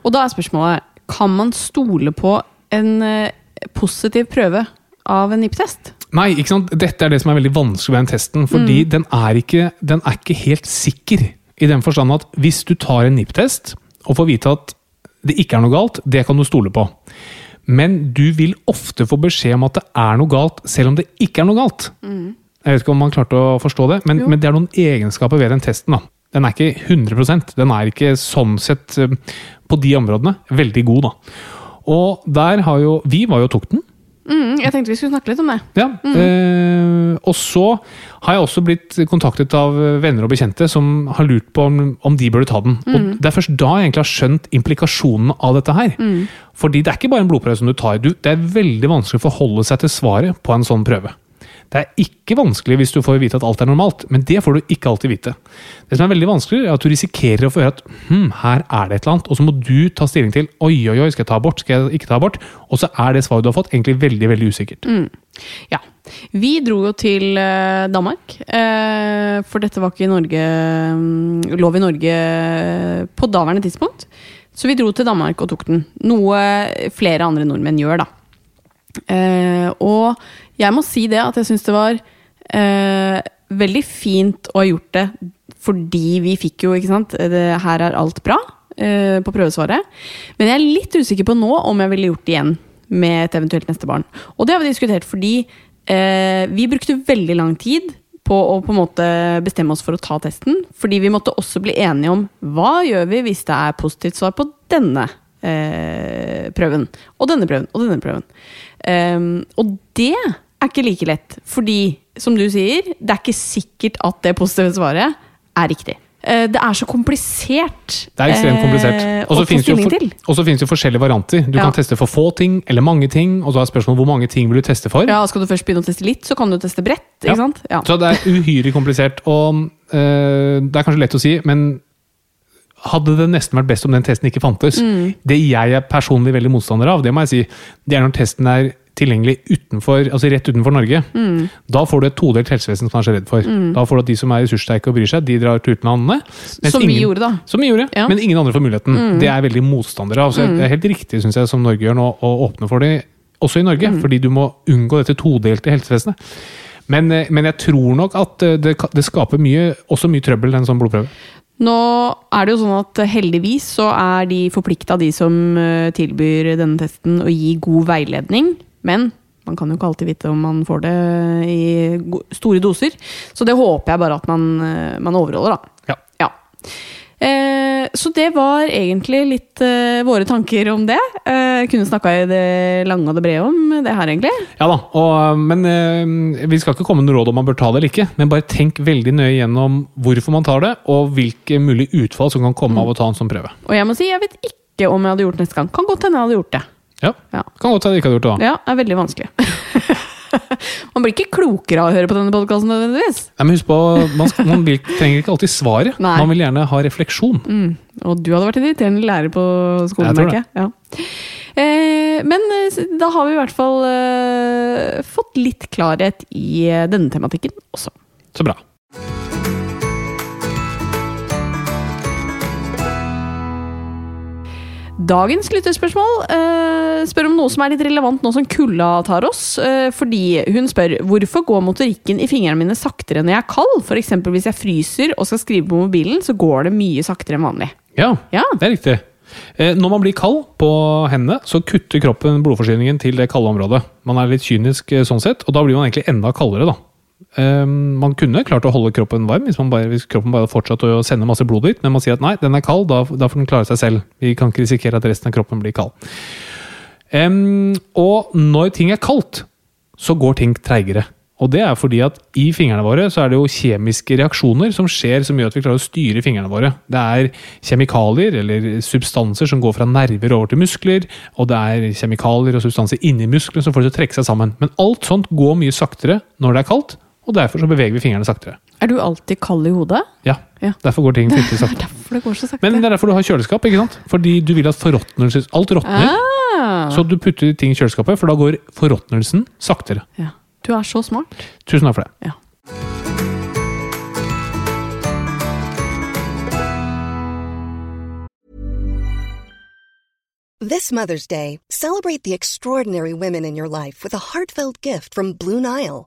Og da er spørsmålet, kan man stole på en uh, positiv prøve av en NIPT-test? Nei, ikke sant? dette er det som er veldig vanskelig med den testen. Fordi mm. den, er ikke, den er ikke helt sikker. I den forstand at hvis du tar en NIPT-test og får vite at det ikke er noe galt, det kan du stole på. Men du vil ofte få beskjed om at det er noe galt, selv om det ikke er noe galt. Mm. Jeg vet ikke om man klarte å forstå det, men, men, det er noen egenskaper ved den testen. da. Den er ikke 100% Den er ikke sånn sett, eh, på de områdene, veldig god. da. Og der har jo Vi var jo og tok den. Mm, jeg tenkte vi skulle snakke litt om det. Ja, mm. eh, Og så har jeg også blitt kontaktet av venner og bekjente som har lurt på om, om de burde ta den. Mm. Og Det er først da jeg egentlig har skjønt implikasjonene av dette her. Mm. Fordi det er ikke bare en blodprøve som du tar. Du, det er veldig vanskelig å forholde seg til svaret på en sånn prøve. Det er ikke vanskelig hvis du får vite at alt er normalt, men det får du ikke alltid vite. Det som er veldig vanskelig, er at du risikerer å få høre at hm, her er det et eller annet, og så må du ta stilling til oi, oi, oi, skal jeg ta abort, skal jeg ikke ta abort? Og så er det svaret du har fått, egentlig veldig, veldig usikkert. Mm. Ja. Vi dro jo til eh, Danmark, eh, for dette var ikke Norge, mm, lov i Norge på daværende tidspunkt. Så vi dro til Danmark og tok den. Noe flere andre nordmenn gjør, da. Eh, og jeg må si det at jeg syns det var eh, veldig fint å ha gjort det fordi vi fikk jo, ikke sant det, Her er alt bra eh, på prøvesvaret. Men jeg er litt usikker på nå om jeg ville gjort det igjen med et eventuelt neste barn. Og det har vi diskutert fordi eh, vi brukte veldig lang tid på å på en måte bestemme oss for å ta testen. Fordi vi måtte også bli enige om hva gjør vi hvis det er positivt svar på denne eh, prøven. Og denne prøven. Og denne prøven. Um, og det er ikke like lett. Fordi, som du sier, det er ikke sikkert at det positive svaret er riktig. Eh, det er så komplisert Det er ekstremt komplisert. eh, Og så finnes det for- til. og så finnes det jo forskjellige varianter. Du Ja. kan teste for få ting eller mange ting, og så er spørsmålet hvor mange ting vil du teste for. Ja, Skal du først begynne å teste litt, så kan du teste bredt. Ja. Ja. Så det er uhyre komplisert. Og eh, det er kanskje lett å si, men hadde det nesten vært best om den testen ikke fantes. Mm. Det jeg er personlig veldig motstander av, det må jeg si, det er når testen er tilgjengelig utenfor, altså rett utenfor Norge. Mm. Da får du et todelt helsevesen som man er så redd for. Da får du at de som er ressurssterke og bryr seg, de drar til utlandet. Som vi ingen- gjorde, da. Som vi gjorde, Ja. Mm. men ingen andre får muligheten. Det er jeg veldig motstander av. Så Det er helt riktig, synes jeg, som Norge gjør nå, å åpne for det også i Norge. Mm. Fordi du må unngå dette todelte helsevesenet. Men, eh, men jeg tror nok at eh, det, det skaper mye, også mye trøbbel, en sånn blodprøve. Nå er det jo sånn at heldigvis så er de forplikta, de som eh, tilbyr denne testen, å gi god veiledning. Men man kan jo ikke alltid vite om man får det i store doser. Så det håper jeg bare at man, eh, man overholder, da. Ja. Ja. Eh, så det var egentlig litt eh, våre tanker om det. Eh, kunne snakka i det lange og det brede om det her, egentlig. Ja da, og, men eh, vi skal ikke komme med noe råd om man bør ta det eller ikke. Men bare tenk veldig nøye gjennom hvorfor man tar det, og hvilke mulige utfall som kan komme av å ta en sånn prøve. Og jeg må si, jeg vet ikke om jeg hadde gjort det neste gang. Kan godt hende jeg hadde gjort det. Ja, Ja. Kan godt hende jeg ikke hadde gjort det da. Ja, det er veldig vanskelig. man blir ikke klokere av å høre på denne podkasten nødvendigvis. Nei, men husk på, man, skal, man vil, trenger ikke alltid svaret. Nei. Man vil gjerne ha refleksjon. Og du hadde vært en irriterende lærer på skolen, merker jeg. Ja. Eh, men eh, da har vi i hvert fall eh, fått litt klarhet i eh, denne tematikken også. Så bra. Dagens lytterspørsmål eh, spør om noe som er litt relevant nå som kulda tar oss. Eh, fordi hun spør hvorfor går motorikken i fingrene mine saktere når jeg er kald? F.eks. hvis jeg fryser og skal skrive på mobilen, så går det mye saktere enn vanlig. Ja, Ja. det er riktig. Eh, Når man blir kald på hendene, så kutter kroppen blodforsyningen til det kalde området. Man er litt kynisk eh, sånn sett, og da blir man egentlig enda kaldere, da. Eh, Man kunne klart å holde kroppen varm hvis, bare, hvis kroppen bare fortsatte å sende masse blod dit, men man sier at nei, den er kald, da, da får den klare seg selv. Vi kan ikke risikere at resten av kroppen blir kald. Um, og når ting er kaldt, så går ting treigere. Og det er fordi at i fingrene våre så er det jo kjemiske reaksjoner som skjer som gjør at vi klarer å styre fingrene våre. Det er kjemikalier eller substanser som går fra nerver over til muskler, og det er kjemikalier og substanser inni musklene som får det til å trekke seg sammen. Men alt sånt går mye saktere når det er kaldt, og derfor så beveger vi fingrene saktere. Er du alltid kald i hodet? Ja, Ja. derfor går ting fryktelig. Derfor det går så sakte. Men det er derfor du har kjøleskap, ikke sant? Fordi du vil at forråtnelsen Alt råtner. ah, Så du putter ting i kjøleskapet, for da går forråtnelsen saktere. ja. Du er så smart. Tusen takk for det. Ja. This Mother's Day, celebrate the extraordinary women in your life with a heartfelt gift from Blue Nile.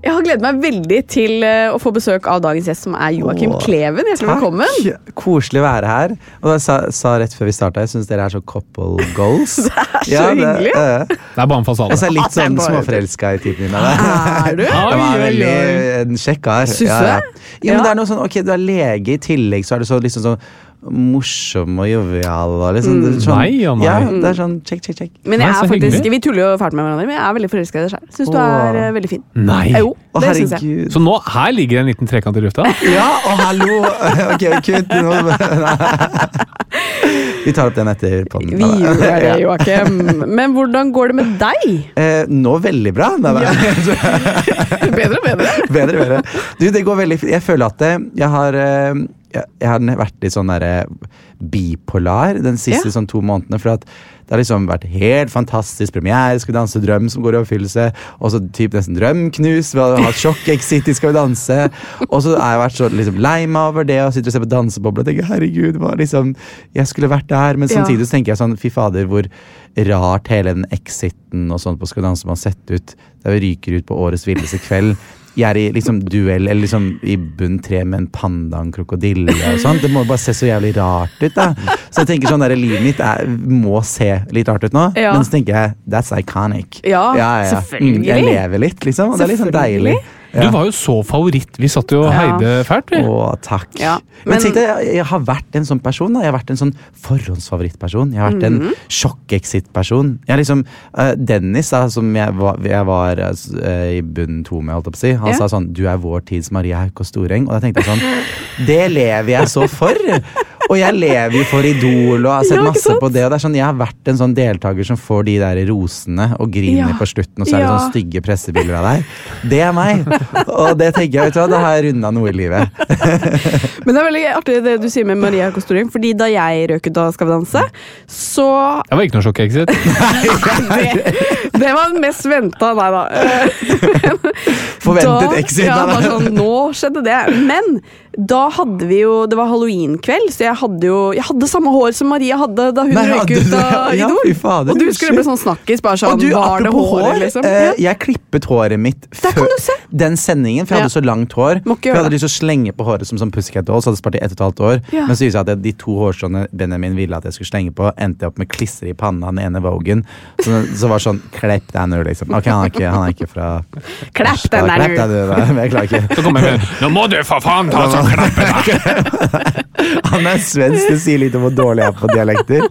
Jeg har gledet meg veldig til eh, å få besøk av dagens gjest, som er Joakim Åh, Kleven. Hjertelig velkommen. Takk! Koselig å være her. Og jeg sa, sa rett før vi starta, jeg syns dere er så couple goals. det er så hyggelig. Uh, Det er bare en fasade. Jeg så er litt sånn bare- småforelska i typen din. Er det. du? Det var er veldig en kjekk kar. Syns du det? Ja, men Ja. det er noe sånn, ok, Du er lege, i tillegg så er du så liksom sånn morsom og jovial. Liksom, er sånn, Nei og nei. Ja, det er sånn check, check, check. Men jeg Nei, er faktisk, hyggelig. Vi tuller jo fælt med hverandre, men jeg er veldig forelska i deg sjøl. Syns du er uh, veldig fin. Nei. Jo, Å, det syns jeg. Så nå, her ligger en liten trekant i lufta. Ja, og hallo! Ok, kutt. Nå- Vi tar opp den etter podden. Vi gjør det, Joakim. Men hvordan går det med deg? Eh, nå veldig bra. Nei, nei. Bedre og bedre. bedre, bedre. Du, det går veldig fint. Jeg føler at det, jeg har eh, jeg, jeg har vært litt sånn der, bipolar den siste Ja. sånn to månedene. For det har liksom vært helt fantastisk premiere, Skal vi danse drøm som går i oppfyllelse. Og så typ nesten drømknus. Vi har hatt sjokk-exit i Skal vi danse. Og så har jeg vært så liksom lei meg over det og sitter og ser på dansebobler og tenker herregud, hva liksom Jeg skulle vært der. Men samtidig så tenker jeg sånn fy fader, hvor rart hele den exiten og sånt på Skal vi danse man har sett ut. Da vi ryker ut på årets villeste kveld. Jeg er i liksom duell eller liksom i bunn tre med en panda og en krokodille. og sånt. Det må bare se så jævlig rart ut. da. Så jeg tenker sånn der, Livet mitt er, må se litt rart ut nå, Ja. men så tenker jeg that's iconic. Ja, Mm, selvfølgelig. jeg lever litt, liksom. Og det er litt sånn deilig. Du var jo så favoritt. Vi satt jo og Ja. heide fælt. vi. Å, takk. Ja, men, men- tenk deg, jeg, jeg har vært en sånn person. Da. Jeg har vært en sånn forhåndsfavorittperson. Jeg har vært Mhm. en sjokk-exit-person. Jeg er liksom, uh, Dennis, da, som jeg var, jeg var uh, i bunn to med, holdt jeg på å si, han Ja. sa sånn Du er vår tids Maria Haukås Storeng. Og da tenkte jeg sånn Det lever jeg så for! Og jeg lever jo for Idol og har sett Ja, masse på det. Og det er sånn, Jeg har vært en sånn deltaker som får de der rosene og griner Ja. på slutten, og så er det Ja. sånn stygge pressebilder av deg. Det er meg! Og det tenker jeg, vet du hva, da har jeg runda noe i livet. Men det er veldig artig det du sier med Maria Kostorium, fordi da jeg røk ut av Skal vi danse, så Det var ikke noe sjokk-exit. det, det var den mest venta, nei da. Forventet exit. Ja, bare sånn, nå skjedde det. Men da hadde vi jo Det var halloweenkveld, så jeg hadde jo Jeg hadde samme hår som Maria hadde da hun røyk ut av Ja, Idol. fy fader, og du skulle det ble sånn snakkis. Bare sånn, Og du, var det håret, hår, liksom? eh, Ja. jeg klippet håret mitt Der kan før du se. den sendingen, for jeg hadde Ja. så langt hår. For jeg hadde lyst til å slenge på håret som sånn Pussycat Dolls, hadde spart i ett og et halvt år. Ja. Men så viste det seg at de to hårstråene Benjamin ville at jeg skulle slenge på, endte jeg opp med klisser i panna, den ene Vogan. Så, så var det sånn Klepp deg nå, liksom. Ok, han er ikke, han er ikke fra Klepp den der nå. jeg klarer ikke. Så kommer jeg med Nå må du for faen ta så klappe! Han er svensk, det sier litt om hvor dårlig jeg er på dialekter.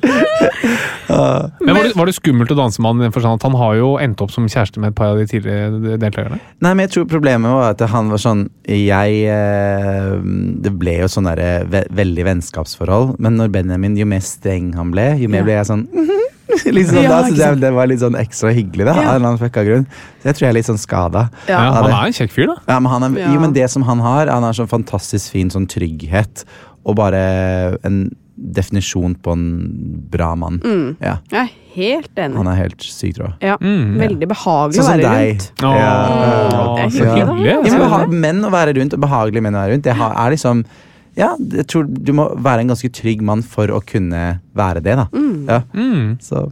Men var det, var det skummelt å danse med han i den forstand at han har jo endt opp som kjæreste med et par av de tidligere deltakerne? Nei, men jeg tror problemet var at han var sånn Jeg eh, Det ble jo sånn derre ve veldig vennskapsforhold. Men når Benjamin, jo mer streng han ble, jo mer Ja. ble jeg sånn liksom, Ja, Da syns jeg det var litt sånn ekstra hyggelig, da. Ja. Av en eller annen fucka grunn. Så jeg tror jeg er litt sånn skada. Ja. Ja, han er en kjekk fyr, da. Ja, men han er, Ja. Jo, men det som han har, han har sånn fantastisk fin sånn trygghet. Og bare en definisjon på en bra mann. Mm. Ja, Jeg er helt enig. han er helt syk, tror jeg. Ja, Mm. Veldig behagelig Sånn å være deg. rundt. Åh, Ja. det er så hyggelig, da. Ja, men altså. menn å være rundt, og behagelige menn å være rundt, det er liksom Ja, jeg tror du må være en ganske trygg mann for å kunne være det, da. Ja, Mm. så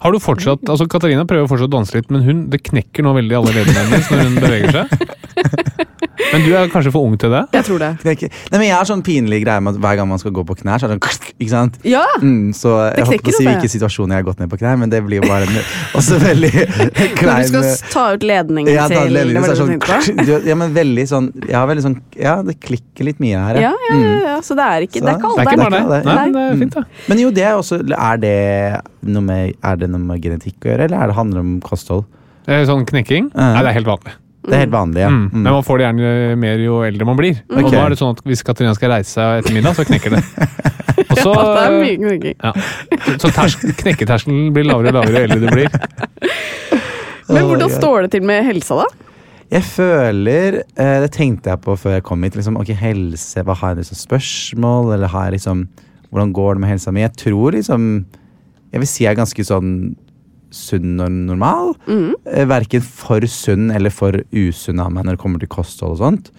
Har du fortsatt, altså Katarina prøver fortsatt å danse litt, men hun, det knekker nå veldig alle leddene hennes når hun beveger seg. Men du er kanskje for ung til det? Jeg tror det. Nei, men Jeg har sånn pinlig greie med at hver gang man skal gå på knær, så er det sånn Ikke sant? Ja! Mm, så jeg holdt på å si hvilke situasjoner jeg har gått ned på knær, men det blir jo bare en, også veldig Når du skal ta ut ledningen ja, til ledningen, så er det sånn, du- ja, men veldig sånn Ja, veldig sånn Ja, det klikker litt mye her, Ja, ja, ja, ja, så det er ikke, det er ikke Det er ikke bare det. Nei, det er fint, da. Men jo, det er også Er det noe med, er det noe med genetikk å gjøre, eller er det handler om kosthold? Er sånn knekking? Nei, det er helt vanlig. Det er helt vanlig, ja. Mm. Mm. Men man får det gjerne mer jo eldre man blir. Og da nå er det sånn at hvis Katarina skal reise seg etter middag, så knekker det. Og så, Ja, det er mye knekking. ja. så tersk, knekketerskelen blir lavere og lavere jo eldre du blir. Men hvordan står det til med helsa, da? Jeg føler eh, Det tenkte jeg på før jeg kom hit. Liksom, ok, helse, hva Har jeg liksom spørsmål? Eller har jeg liksom Hvordan går det med helsa mi? Jeg tror liksom Jeg vil si jeg er ganske sånn sunn og normal. Mm. Eh, Verken for sunn eller for usunn av meg når det kommer til kosthold og sånt.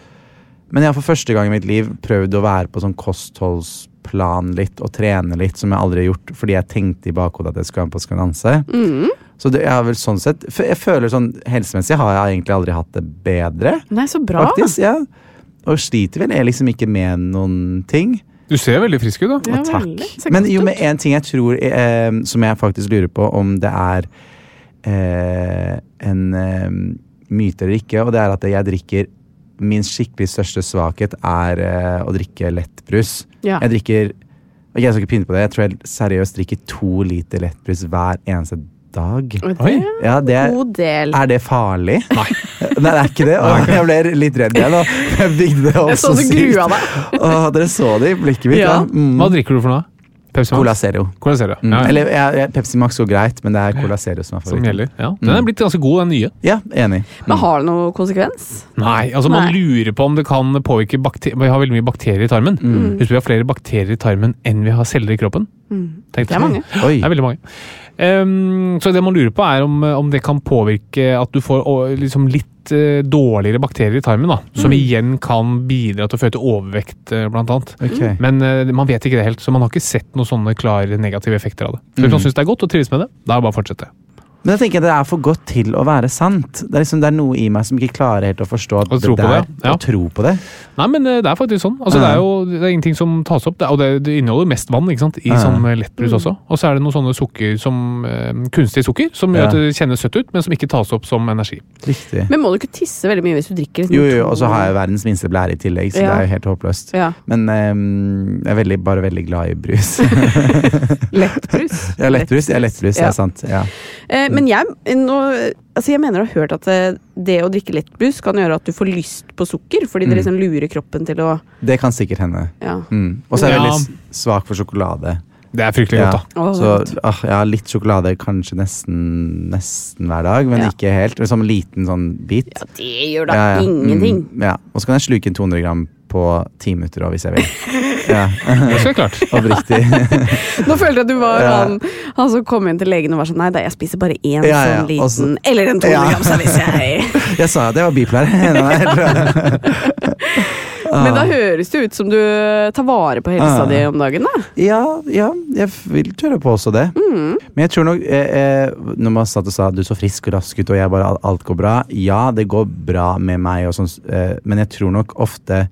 Men jeg har for første gang i mitt liv prøvd å være på sånn kostholdsplan litt og trene litt, som jeg aldri har gjort fordi jeg tenkte i bakhodet at jeg skulle være med på danse. Mm. Så det, har vel sånn sett Jeg føler sånn helsemessig har jeg egentlig aldri hatt det bedre. Nei, så bra. Faktisk, ja. Og sliter vel jeg liksom ikke med noen ting. Du ser veldig frisk ut, da. Ja, takk. Men jo, med en ting jeg tror eh, Som jeg faktisk lurer på om det er eh, en eh, myte eller ikke, og det er at jeg drikker Min skikkelig største svakhet er eh, å drikke lettbrus. Ja. Jeg drikker og Jeg skal ikke pynte på det, jeg tror jeg seriøst drikker to liter lettbrus hver eneste dag. Oi. det er Ja, det en er, god del. er det farlig? Nei. Nei, det er ikke det. Åh, jeg ble litt redd igjen. og Jeg bygde det opp Jeg så du sykt. Åh, dere så det i blikket mitt. Ja. Mm. Hva drikker du for noe? Pepsi Max? Cola Zero. Cola Zero. Mm. Ja, ja. Eller ja, Pepsi Max går greit, men det er Cola Zero som er Som favoritten. gjelder. Ja. Den er blitt ganske god, den nye. Ja, enig. Men har det noe konsekvens? Nei, altså Man lurer på om det kan påvirke bakterier Vi har veldig mye bakterier i tarmen. Mm. Husk vi har flere bakterier i tarmen enn vi har celler i kroppen. Mm. Det er mange. Oi. Det er veldig mange. Ehm, så det man lurer på, er om, om det kan påvirke at du får liksom litt uh, dårligere bakterier i tarmen. da, Som igjen kan bidra til å føre til overvekt, uh, blant annet. Okay. Men uh, man vet ikke det helt, så man har ikke sett noen sånne klare negative effekter av det. Så Hvis man syns det er godt og trives med det, da er det bare å fortsette. Men jeg tenker det er for godt til å være sant. Det er, liksom, det er noe i meg som ikke klarer helt å forstå at på der, det, ja. Og tro på det. Nei, men eh, det er faktisk sånn. Altså, Det er jo det er ingenting som tas opp, det, og det, det inneholder mest vann ikke sant? i Ja. sånn eh, lettbrus også. Og så er det noen sånne sukker som eh, kunstig sukker, som gjør Ja. at det kjennes søtt ut, men som ikke tas opp som energi. Riktig. Men må du ikke tisse veldig mye hvis du drikker? liksom Jo, jo, og så har jeg verdens minste blære i tillegg, så Ja. det er jo helt håpløst. Ja. Men ehm, jeg er veldig, bare veldig glad i brus. Lettbrus. Ja, er lettbrus, Ja, er lettbrus, det er sant. Ja. Eh, men jeg, nå, altså jeg mener å ha hørt at eh, det å drikke lettbrus kan gjøre at du får lyst på sukker, fordi det Mm. liksom lurer kroppen til å Det kan sikkert hende. ja. Mm. Og så er jeg Ja. veldig svak for sjokolade. Det er fryktelig Ja. godt, da. Så ah, har litt sjokolade kanskje nesten, nesten hver dag, men Ja. ikke helt. Som en liten sånn bit. ja, det gjør da Ja, ja. ingenting. Mm, ja. Og så kan jeg sluke inn 200 gram på ti minutter òg, hvis jeg vil. Ja, Det være klart. Oppriktig. Nå følte jeg at du var Ja. han, han som kom inn til legen og var sånn Nei da, jeg spiser bare én Ja, ja, sånn liten Også, Eller en 200 Ja. gram, hvis jeg Jeg sa at jeg var bipolar. Men da høres det ut som du tar vare på helsa Ah. di om dagen, da. Ja, ja, jeg vil tørre på også det. Mm. Men jeg tror nok eh, eh, Når man satt og sa du så frisk og rask ut, og jeg bare alt går bra Ja, det går bra med meg, og sånn, eh, men jeg tror nok ofte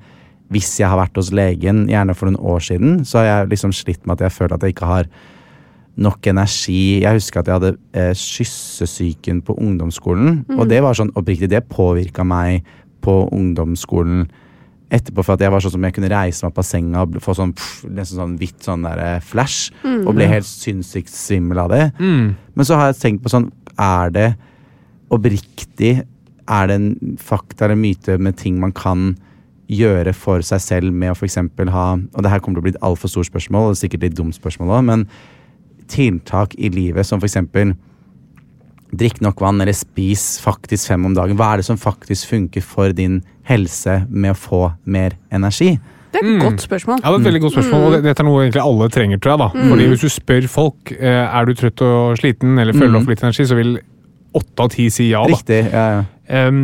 hvis jeg har vært hos legen, gjerne for noen år siden, så har jeg liksom slitt med at jeg føler at jeg ikke har nok energi. Jeg husker at jeg hadde eh, kyssesyken på ungdomsskolen, og det var sånn oppriktig, det påvirka meg på ungdomsskolen etterpå, for at jeg var sånn som jeg kunne reise meg opp av senga og få sånn, pff, nesten sånn hvitt sånn der flash. flash, og ble helt sinnssykt svimmel av det. Mm. Men så har jeg tenkt på sånn, er det oppriktig, er det en fakta eller myte med ting man kan gjøre for seg selv med å eksempel ha, og det her kommer til å bli et alt for stort spørsmål, og sikkert litt dumt spørsmål også, men tiltak i livet som eksempel drikk nok vann eller spis faktisk fem om dagen. Hva er det som faktisk funker for din helse med å få mer energi? Det er et godt spørsmål. Ja, det er et veldig godt spørsmål, og dette er noe egentlig alle trenger, tror jeg. da. Fordi Hvis du spør folk eh, er du trøtt og sliten eller føler du mm. for litt energi, så vil åtte av ti si ja. da. Riktig. Ja, ja. Ehm,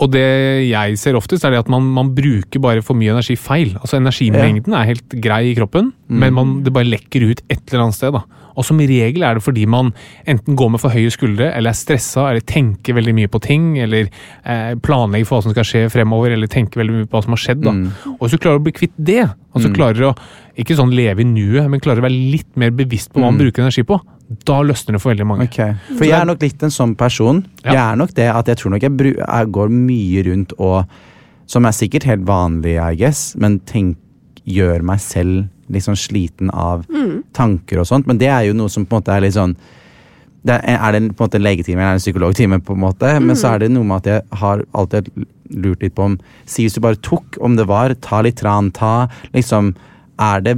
og det jeg ser oftest, er det at man, man bruker bare for mye energi feil. Altså Energimengden er helt grei i kroppen, men man, det bare lekker ut et eller annet sted. da. Og som regel er det fordi man enten går med for høye skuldre, eller er stressa, eller tenker veldig mye på ting, eller eh, planlegger for hva som skal skje fremover, eller tenker veldig mye på hva som har skjedd. da. Og hvis du klarer å bli kvitt det, altså klarer å ikke sånn leve i nuet, men klarer å være litt mer bevisst på hva man bruker energi på, da løsner det for veldig mange. Okay. For jeg er nok litt en sånn person. Ja. Jeg er nok det at jeg tror nok jeg, bru jeg går mye rundt og Som er sikkert helt vanlig, I guess, men tenk, gjør meg selv litt sånn sliten av tanker og sånt. Men det er jo noe som på en måte er litt sånn det er, er det på en måte en legetime eller en psykologtime, på en måte, men så er det noe med at jeg har alltid lurt litt på om Si hvis du bare tok, om det var, ta litt tran, ta liksom Er det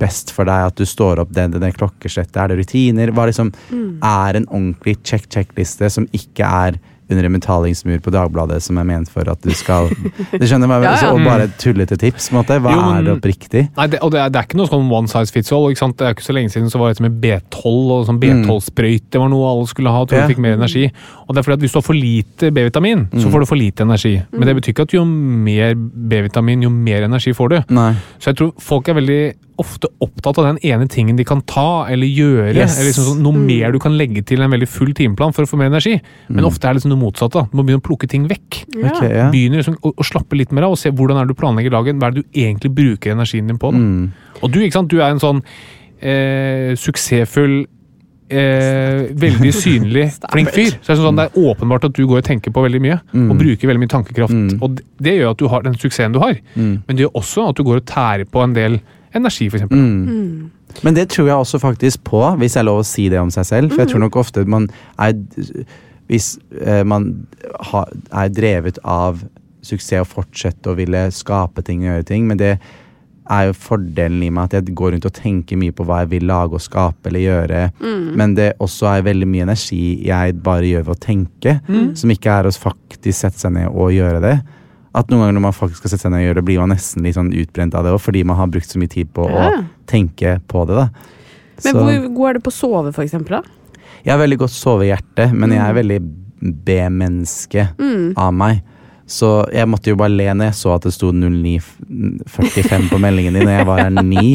best for deg at du står opp den, det klokkeslettet? Er det rutiner? Hva liksom er en ordentlig check-check-liste som ikke er under en betalingsmur på Dagbladet som er ment for at du skal Det skjønner jeg Ja, ja. Og bare tullete tips, på en måte. Hva Jo, men- er det oppriktig? Nei, det, og det er, det er ikke noe sånn one size fits all. ikke sant? Det er ikke så lenge siden så var det med B12 og sånn B12-sprøyte var noe alle skulle ha. tror Ja. du fikk mer energi. Og det er fordi at Hvis du har for lite B-vitamin, så får du for lite energi. Men det betyr ikke at jo mer B-vitamin, jo mer energi får du. Nei. Så jeg tror folk er veldig ofte opptatt av den ene tingen de kan ta eller gjøre. Yes. eller liksom sånn, Noe mer du kan legge til en veldig full timeplan for å få mer energi. Men ofte er det liksom noe motsatt. Du må begynne å plukke ting vekk. Ok, ja. Begynner liksom å, å slappe litt mer av og se hvordan er det du planlegger dagen. Hva er det du egentlig bruker energien din på? Mm. Og du, ikke sant? du er en sånn eh, suksessfull Eh, veldig synlig, flink fyr. Så det, er sånn, det er åpenbart at du går og tenker på veldig mye. Og bruker veldig mye tankekraft. Mm. Og det, det gjør at du har den suksessen du har. Mm. Men det gjør også at du går og tærer på en del energi, f.eks. Mm. Men det tror jeg også faktisk på, hvis jeg er lov å si det om seg selv. For jeg tror nok ofte man er Hvis eh, man er drevet av suksess og fortsette å ville skape ting og gjøre ting, men det er jo fordelen i meg at jeg går rundt og tenker mye på hva jeg vil lage og skape eller gjøre. Men det også er veldig mye energi jeg bare gjør ved å tenke, som ikke er å faktisk sette seg ned og gjøre det. At noen ganger når man faktisk skal sette seg ned og gjøre det, blir man nesten litt sånn utbrent av det òg, fordi man har brukt så mye tid på Ja. å tenke på det. da. Men Så- hvor god er du på å sove, for eksempel? Da? Jeg har veldig godt sovehjerte, men jeg er veldig B-menneske av meg. Så jeg måtte jo bare le når jeg så at det sto 0945 på meldingen din, og jeg var her ni.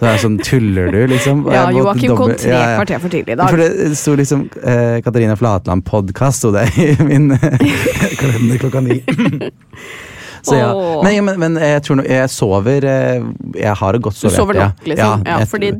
Så er jeg sånn, tuller du, liksom? Ja, Joakim kom tre Ja, ja. kvarter for tidlig i dag. For det sto liksom eh, Katarina Flatland podkast, sto det i min kalender klokka ni. Så ja. Men, men, men jeg tror no, jeg sover eh, Jeg har et godt Du sover nok, liksom? Ja, jeg- fordi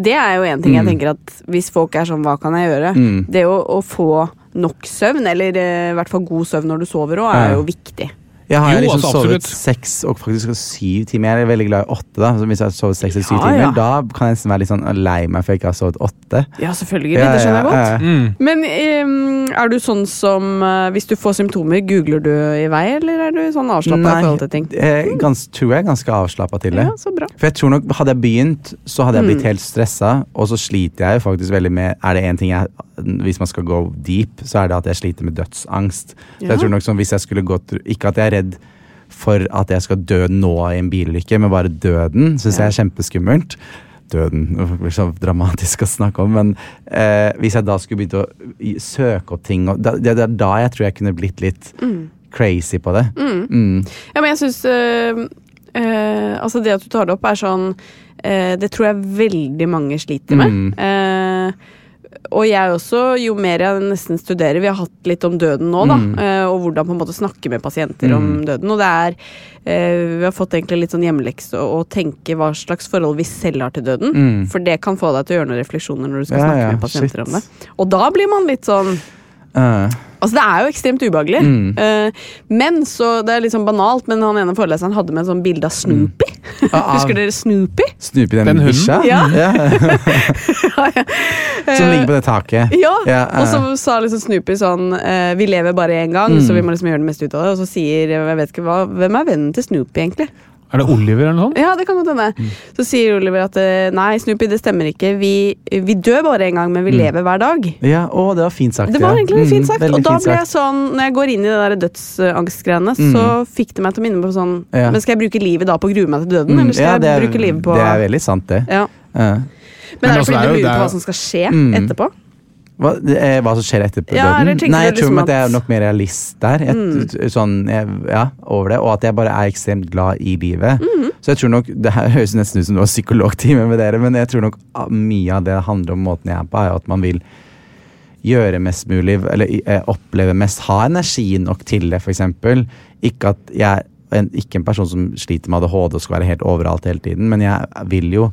det er jo en ting jeg Mm. tenker at hvis folk er sånn, hva kan jeg gjøre? Mm. Det å, å få nok søvn, eller eh, i hvert fall god søvn når du sover òg, er jo viktig. Jeg har Jo, liksom altså, sovet seks og faktisk syv timer. Jeg er veldig glad i åtte. da Så Hvis jeg har sovet seks eller syv Ja, timer, ja. da kan jeg nesten være litt sånn lei meg for jeg ikke har sovet åtte. Ja, selvfølgelig. det skjønner jeg godt. Mm. Men um, er du sånn som uh, Hvis du får symptomer, googler du i vei, eller er du sånn avslappa i forhold til ting? jeg gans, tror jeg er ganske avslappa til det. Ja, så bra. For jeg tror nok, Hadde jeg begynt, så hadde jeg blitt Mm. helt stressa. Og så sliter jeg jo faktisk veldig med Er det én ting jeg Hvis man skal gå deep, så er det at jeg sliter med dødsangst. Så jeg tror nok sånn hvis jeg skulle gått Ikke at jeg er redd for at jeg skal dø nå i en bilulykke, men bare døden syns Ja. jeg er kjempeskummelt. Døden det blir så dramatisk å snakke om, men eh, hvis jeg da skulle begynt å søke opp ting og Det er da jeg tror jeg kunne blitt litt crazy på det. Mm. Ja, men jeg syns Altså, det at du tar det opp, er sånn øh, Det tror jeg veldig mange sliter med. Mm. Og jeg også, jo mer jeg nesten studerer Vi har hatt litt om døden nå, da. Mm. eh, og hvordan på en måte snakke med pasienter om Mm. døden. Og det er eh, Vi har fått egentlig litt sånn hjemmelekse å, tenke hva slags forhold vi selv har til døden. Mm. For det kan få deg til å gjøre noen refleksjoner når du skal Ja, snakke ja, med pasienter shit. om det. Og da blir man litt sånn Eh, Altså, det er jo ekstremt ubehagelig. Mm. Uh, men så Det er litt sånn banalt, men han ene foreleseren hadde med en sånn bilde av Snoopy. av- Husker dere Snoopy? Snoopy den, Den hunden? Ja. Ja. Som ligger på det taket. Ja, Ja, og så sa liksom Snoopy sånn uh, Vi lever bare én gang, Mm. så vi må liksom gjøre det meste ut av det. Og så sier jeg vet ikke hva, Hvem er vennen til Snoopy, egentlig? Er det Oliver eller noe sånt? Ja, det kan godt hende. Mm. Så sier Oliver at eh, nei, Snoopy, det stemmer ikke. Vi, vi dør bare én gang, men vi Mm. lever hver dag. Ja, å, det var fint sagt. Det var egentlig ja. fint sagt. Mm, og da ble jeg sånn, når jeg går inn i det der dødsangstgreiene, Mm. så fikk det meg til å minne på sånn Ja. Men skal jeg bruke livet da på å grue meg til døden, Mm, eller skal ja, jeg er, bruke livet på Det er veldig sant, det. ja. Ja. Men, Men er det altså, fordi du lurer er på hva som skal skje Mm. etterpå? Hva, hva som skjer etterpå Ja, døden? Nei, jeg tror liksom at jeg er nok mer realist der. Et, Mm. sånn, ja, over det. Og at jeg bare er ekstremt glad i livet. Mm. Så jeg tror nok, Det her høres nesten ut som du har psykologtime med dere, men jeg tror nok ah, mye av det handler om måten jeg er på, er at man vil gjøre mest mulig, eller eh, oppleve mest, ha energi nok til det, f.eks. Ikke at jeg en, ikke en person som sliter med ADHD og skal være helt overalt hele tiden, men jeg vil jo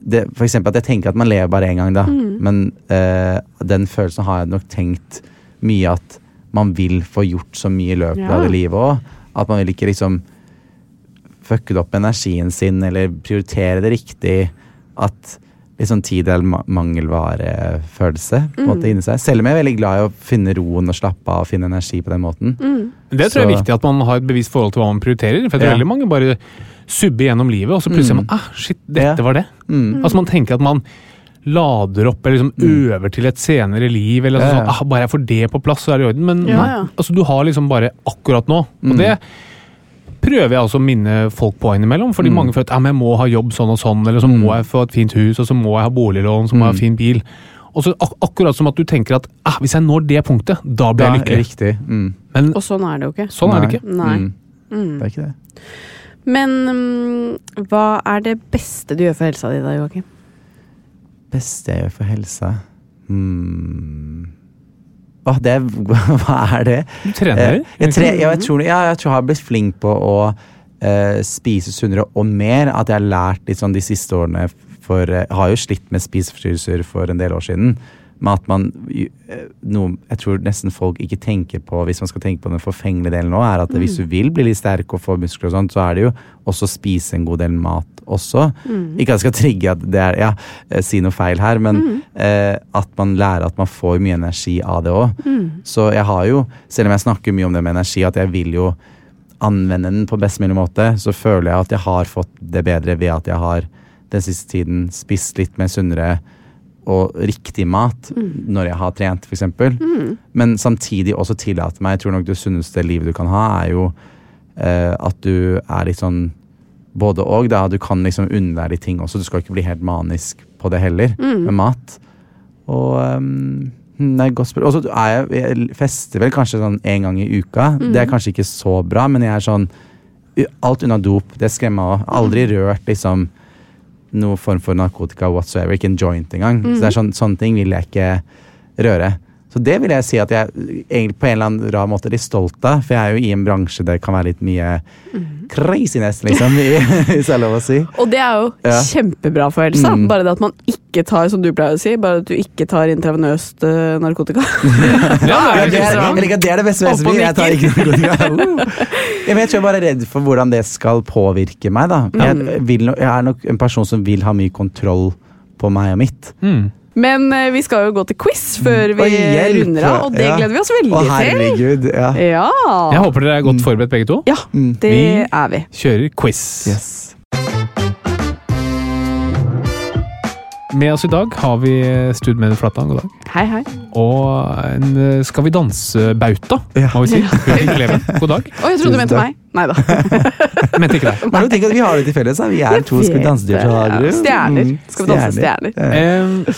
det, for eksempel at jeg tenker at man lever bare én gang, da. Men eh, den følelsen har jeg nok tenkt mye at man vil få gjort så mye i løpet Ja. av det livet òg. At man vil ikke liksom fucke det opp med energien sin, eller prioritere det riktig. At litt sånn tid er ma- mangelvarefølelse på en måte inni seg. Selv om jeg er veldig glad i å finne roen og slappe av og finne energi på den måten. Det tror jeg er viktig at man har et bevisst forhold til hva man prioriterer. For jeg tror Ja. veldig mange bare subber gjennom livet, og så plutselig er man ah, shit, dette Ja. var det. Mm. Altså Man tenker at man lader opp eller liksom øver til et senere liv. eller Mm. Ja, sånn, ja. ah, Bare jeg får det på plass, så er det i orden. Men Ja, ja. Altså, du har liksom bare akkurat nå. Mm. Og det prøver jeg også å minne folk på innimellom. Fordi Mm. mange føler at ja, men jeg må ha jobb sånn og sånn, eller så må jeg få et fint hus, og så må jeg ha boliglån, så må jeg ha Mm. fin bil. Og så ak akkurat som at du tenker at ah, hvis jeg når det punktet, da blir jeg lykkelig. riktig. Mm. Men Og sånn er det jo ikke. sånn er det ikke. Nei. Mm. Mm. Det er ikke det. Men um, hva er det beste du gjør for helsa di da, Joakim? Beste jeg gjør for helsa hmm. Åh, det Hva er det? Du trener? Eh, jeg, tre, ja, jeg, tror, ja, jeg tror jeg har blitt flink på å uh, spise sunnere og mer. At jeg har lært litt sånn de siste årene For eh, jeg har jo slitt med spiseforstyrrelser for en del år siden. Med at man eh, noe, Jeg tror nesten folk ikke tenker på, hvis man skal tenke på den forfengelige delen nå, er at hvis du vil bli litt sterk og få muskler og sånt, så er det jo også å spise en god del mat også. Ikke at jeg skal trigge at det er Ja, eh, si noe feil her, men eh, at man lærer at man får mye energi av det òg. Så jeg har jo, selv om jeg snakker mye om det med energi, at jeg vil jo anvende den på best mulig måte, så føler jeg at jeg har fått det bedre ved at jeg har den siste tiden spist litt mer sunnere og riktig mat når jeg har trent, f.eks. Mm. Men samtidig også tillate meg Jeg tror nok det sunneste livet du kan ha, er jo eh, at du er litt sånn både og. da, Du kan liksom unne deg litt ting også. Du skal ikke bli helt manisk på det heller, med mat. Og um, det er godt spørsmål. Og så er jeg, jeg fester vel kanskje sånn en gang i uka. Det er kanskje ikke så bra, men jeg er sånn Alt unna dop. Det skremmer meg òg. Aldri rørt liksom noe form for narkotika whatsoever. Ikke en joint engang. Så det er sånn, sånne ting vil jeg ikke røre. Så det vil jeg si at jeg egentlig på en eller annen rar måte er litt stolt av. For jeg er jo i en bransje der det kan være litt mye craziness, liksom, hvis det er lov å si. Og det er jo Ja. kjempebra for helsa. Mm. Bare det at man ikke tar, som du pleier å si, bare at du ikke tar intravenøst uh, narkotika. Ja, jeg liker at det er det beste Opp SV, Jeg tar ikke narkotika. Jeg vet Jeg er bare redd for hvordan det skal påvirke meg. da. Jeg, vil, no- jeg er nok en person som vil ha mye kontroll på meg og mitt. mm. Men eh, vi skal jo gå til quiz før vi hjelp! runder av, og det Ja. gleder vi oss veldig Å, til. herregud. Ja. Ja. Jeg håper dere er godt forberedt begge to. ja, det Vi- er vi. Kjører quiz. Yes. Med oss i dag har vi Studmedie Flatland, god dag. Hei, hei. Og en Skal vi danse-bauta, må vi si. Ja. God dag. Å, jeg trodde du mente meg. Nei da. Mente ikke deg. Men du tenker at vi har det til felles. Vi er to skal vi danse-dyr fra Hagerud. Stjerner. Skal vi danse stjerner? Eh,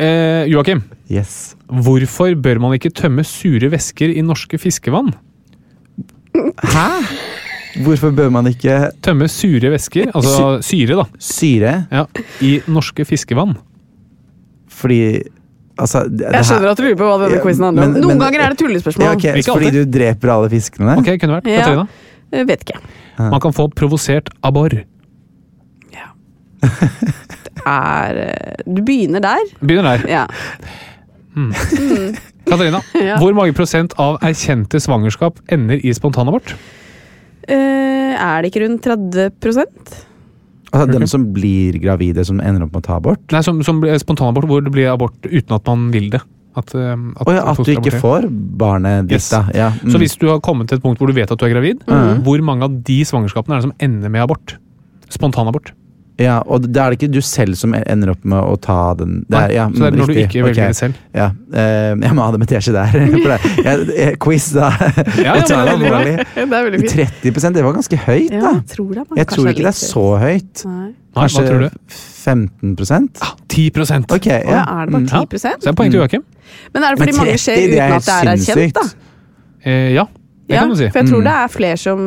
eh, Joakim, Yes. hvorfor bør man ikke tømme sure væsker i norske fiskevann? Hæ? Hvorfor bør man ikke Tømme sure væsker, altså syre, da, syre? ja, i norske fiskevann. Fordi Altså, det, Jeg skjønner at du lurer på hva denne Ja, quizen handler om. men- Noen men- ganger er det tullespørsmål. ja, ok, Fordi du dreper alle fiskene? Ok, kunne vært. Ja. Katarina? Jeg vet ikke. Man kan få provosert abbor. Er eh, Du begynner der. Begynner der. Ja. Katarina, Ja. hvor mange prosent av erkjente svangerskap ender i spontanabort? Uh, er det ikke rundt 30% Altså, dem som blir gravide, som ender opp med å ta abort? Nei, som, som blir spontanabort, hvor det blir abort uten at man vil det. At, eh, at, oh ja, at du ikke får barnet ditt, Yes. da. Ja. mm. Så hvis du har kommet til et punkt hvor du vet at du er gravid, Mm. hvor mange av de svangerskapene er det som ender med abort? Spontanabort. Ja, og da er det ikke du selv som ender opp med å ta den det er, ja, så det er når når du ikke velger okay. det selv. Ja. Uh, jeg må ha det med teskje der. For det, jeg, jeg, quiz, da. Ja, ja, det er det veldig Det er veldig fint. 30% det var ganske høyt, Ja, da. jeg tror det. Jeg tror ikke det er så høyt. Nei. Nei, hva Kanskje tror du? 15 Ah, 10 Ok, ja. ja. er det bare Mm. 10 Så det er poeng til Joakim. Men er det fordi Men mange skjer uten det er at det er erkjent, da? Eh, ja, det Ja, kan du si. for jeg tror Mm. det er flere som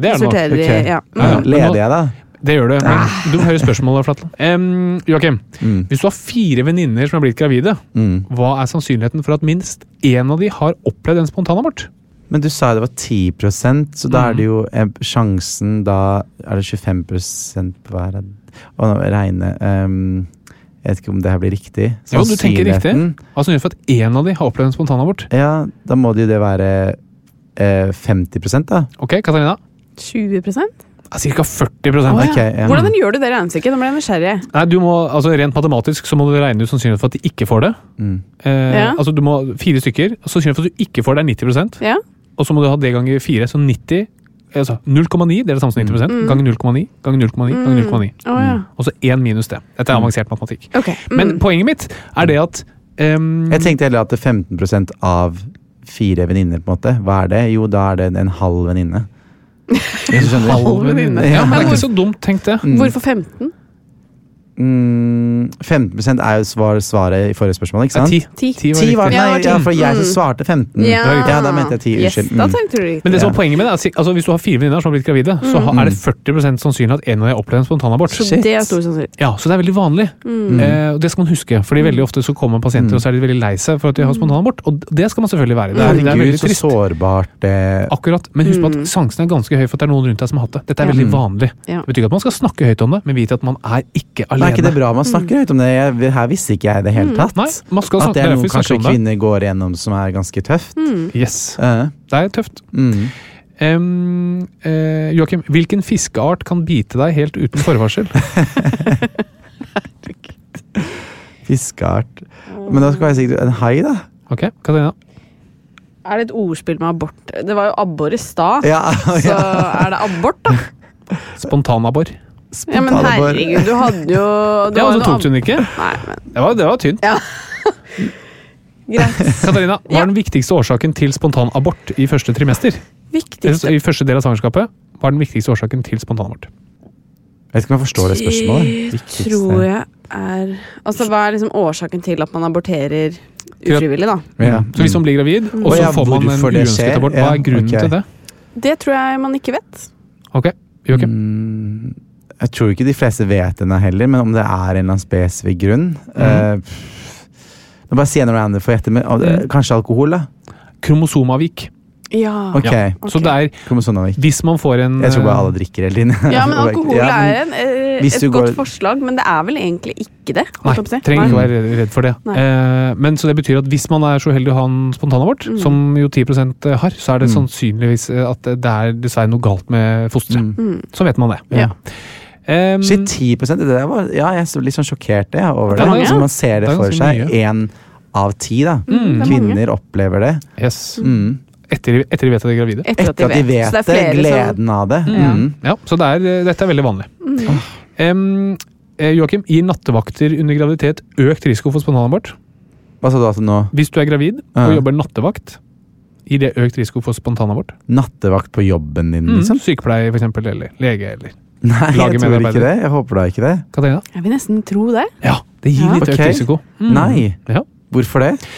Det er sorterer okay. i ja. Ja, ja. Mm. Leder jeg, da? Det gjør det. Men du må høre spørsmålet, Flatland. Um, Joakim, Mm. hvis du har fire venninner som er blitt gravide, Mm. hva er sannsynligheten for at minst én av de har opplevd en spontanabort? Men du sa det var 10% så da Mm. er det jo eh, sjansen Da er det 25% på hver Å, nå regne um, Jeg vet ikke om det her blir riktig. Jo, du tenker riktig. Hva er sannsynligheten for at én av de har opplevd en spontanabort? Ja, da må det jo det være eh, 50% da. Ok, Katarina? 20 Cirka 40 oh, ja. okay, ja. Hvordan gjør du det regnestykket? Nå ble jeg nysgjerrig. Nei, du må, altså Rent matematisk så må du regne ut sannsynligheten for at de ikke får det. Mm. Eh, Ja. altså du må Fire stykker. Sannsynligheten for at du ikke får det, er 90 Ja. Og så må du ha det ganger fire, så 90 altså 0,9 det er det samme som 90% ganger 0,9 ganger 0,9 ganger 0,9. Å ja. Og så én minus det. Dette er avansert matematikk. Ok. Men Mm. poenget mitt er det at um, Jeg tenkte heller at det er 15% av fire venninner, på en måte. Hva er det? Jo, da er det en halv venninne. Halv venninne. Ja, men det er ikke så dumt tenk det. Mm. Hvorfor 15? Mm, 15 er jo svar, svaret i forrige spørsmål, ikke Ja, sant? Ti. Ti var Ti var, riktig. Ja, nei, det ja, for jeg som Mm. svarte 15. Ja. Ja, da mente jeg 10. Yes, Unnskyld. da Mm. tenkte du riktig. Men det som er poenget med det, er, altså, hvis du har fire venninner som har blitt gravide, så Mm. har- er det 40% sannsynlig at en av dem opplever en spontanabort. Så det er stor sannsynlighet. Ja, så det er veldig vanlig. Mm. Eh, og det skal man huske, fordi veldig ofte så kommer pasienter og så er de veldig lei seg for at de har spontanabort. Og det skal man selvfølgelig være. Det er, det er veldig trist. så sårbart det Akkurat. Men husk på at Mm. sjansen er ganske høy for at det er noen rundt deg som har hatt det. Dette er veldig Mm. vanlig. Det betyr ikke at man skal snakke høyt om det, men vite at man er ikke Men alene. er ikke det bra man snakker høyt om det? Jeg, her visste ikke jeg i det hele tatt. Nei, man skal At det er noe kanskje kvinner går igjennom som er ganske tøft. Mm. Yes, Uh. det er tøft. mm. Um, uh, Joakim, hvilken fiskeart kan bite deg helt uten forvarsel? Fiskeart. Men da skal jeg sikkert en hai, da. Ok, Katarina? Er det et ordspill med abort? Det var jo abbor i stad. Ja, Så er det abort, da? Spontanabbor. Ja, men herregud, du hadde jo du Ja, og så tok du den ikke. Nei, men Det var, det var tynt. Ja. Greit. Katarina, hva Ja. er den viktigste årsaken til spontanabort i første trimester? Viktigste I første del av svangerskapet, hva er den viktigste årsaken til spontanabort? Jeg vet ikke om jeg forstår det spørsmålet. Viktigste. tror jeg er Altså, hva er liksom årsaken til at man aborterer ufrivillig, da? Ja. Så hvis man blir gravid, og så får man en uønsket abort, hva er grunnen okay. til det? Det tror jeg man ikke vet. Ok, Joakim? Mm, jeg tror ikke de fleste vet henne heller, men om det er en eller annen spesifikk grunn eh, Nå bare sier jeg noe random for å gjette, men uh, kanskje alkohol, da? Kromosomavik. Ja. Ok. Ja. Så det er, Kromosomavik. hvis man får en Jeg tror bare eh, alle drikker hele tiden. Ja, men alkohol Ja, men- er en, eh, et godt går- forslag, men det er vel egentlig ikke det. Nei, si. trenger ikke være redd for det. Eh, men Så det betyr at hvis man er så uheldig å ha en spontanabort, Mm. som jo 10% har, så er det Mm. sannsynligvis eh, at det er dessverre noe galt med fosteret. Mm. Mm. Så vet man det. Ja. Em, Shit, 10 det der var, Ja, jeg er litt sånn sjokkert jeg, over Det det. er mange. ja. man ser det, Det for seg. Én av ti, da. Mm. Er. Kvinner opplever det. yes. Mm. Etter, etter de vet at de er gravide. Etter at de Etter at de vet. det er som gleden av det. Mm. Mm. Ja, så det er, eh, dette er veldig vanlig. Mm. Eh, Joakim, gir nattevakter under graviditet økt risiko for spontanabort? Hva sa du altså nå? Hvis du er gravid og jobber nattevakt, gir det økt risiko for spontanabort? Nattevakt på jobben din, Mm, liksom? Sykepleier, for eksempel, eller lege, eller Nei, jeg tror ikke det. Jeg håper da ikke det. Katarina? Jeg vil nesten tro det. Ja, det gir Ja. litt okay. økt risiko. Mm. Nei. Ja. Hvorfor det?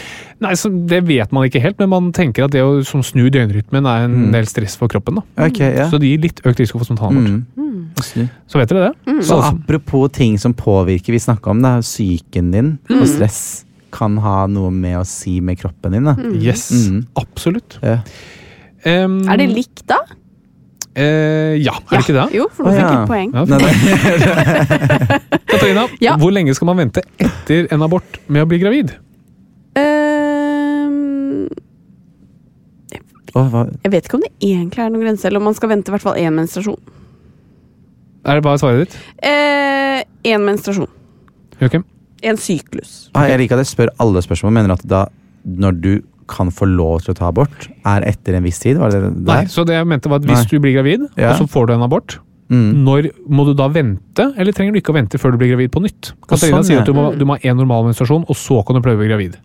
Nei, så Det vet man ikke helt, men man tenker at det å som snu døgnrytmen er en Mm. del stress for kroppen. da. Okay, ja. Så det gir litt økt risiko for spontanabort. Mm. Så vet dere det. Mm. Så apropos ting som påvirker, vi snakka om det, psyken din Mm. og stress kan ha noe med å si med kroppen din. da. Yes, Mm. absolutt. Ja. Um, Er det likt, da? Eh, ja, er det ikke det? Jo, for nå fikk jeg et poeng. Ja, Nei, nei. Katarina, Ja. hvor lenge skal man vente etter en abort med å bli gravid? Ehm, hva? jeg vet ikke om det egentlig er noen grense, eller om man skal vente i hvert fall én menstruasjon. Er det bare svaret ditt? Én menstruasjon. Joakim? En syklus. Ah, jeg liker at jeg spør alle spørsmål. Mener at da, når du kan få lov til å ta abort, er etter en viss tid? Var det det Nei, så det jeg mente var at Hvis Nei. du blir gravid, Ja. og så får du en abort, Mm. når må du da vente, eller trenger du ikke å vente før du blir gravid på nytt? Katarina sånn, sier at du må, du må ha én normal menstruasjon, og så kan du prøve å bli gravid.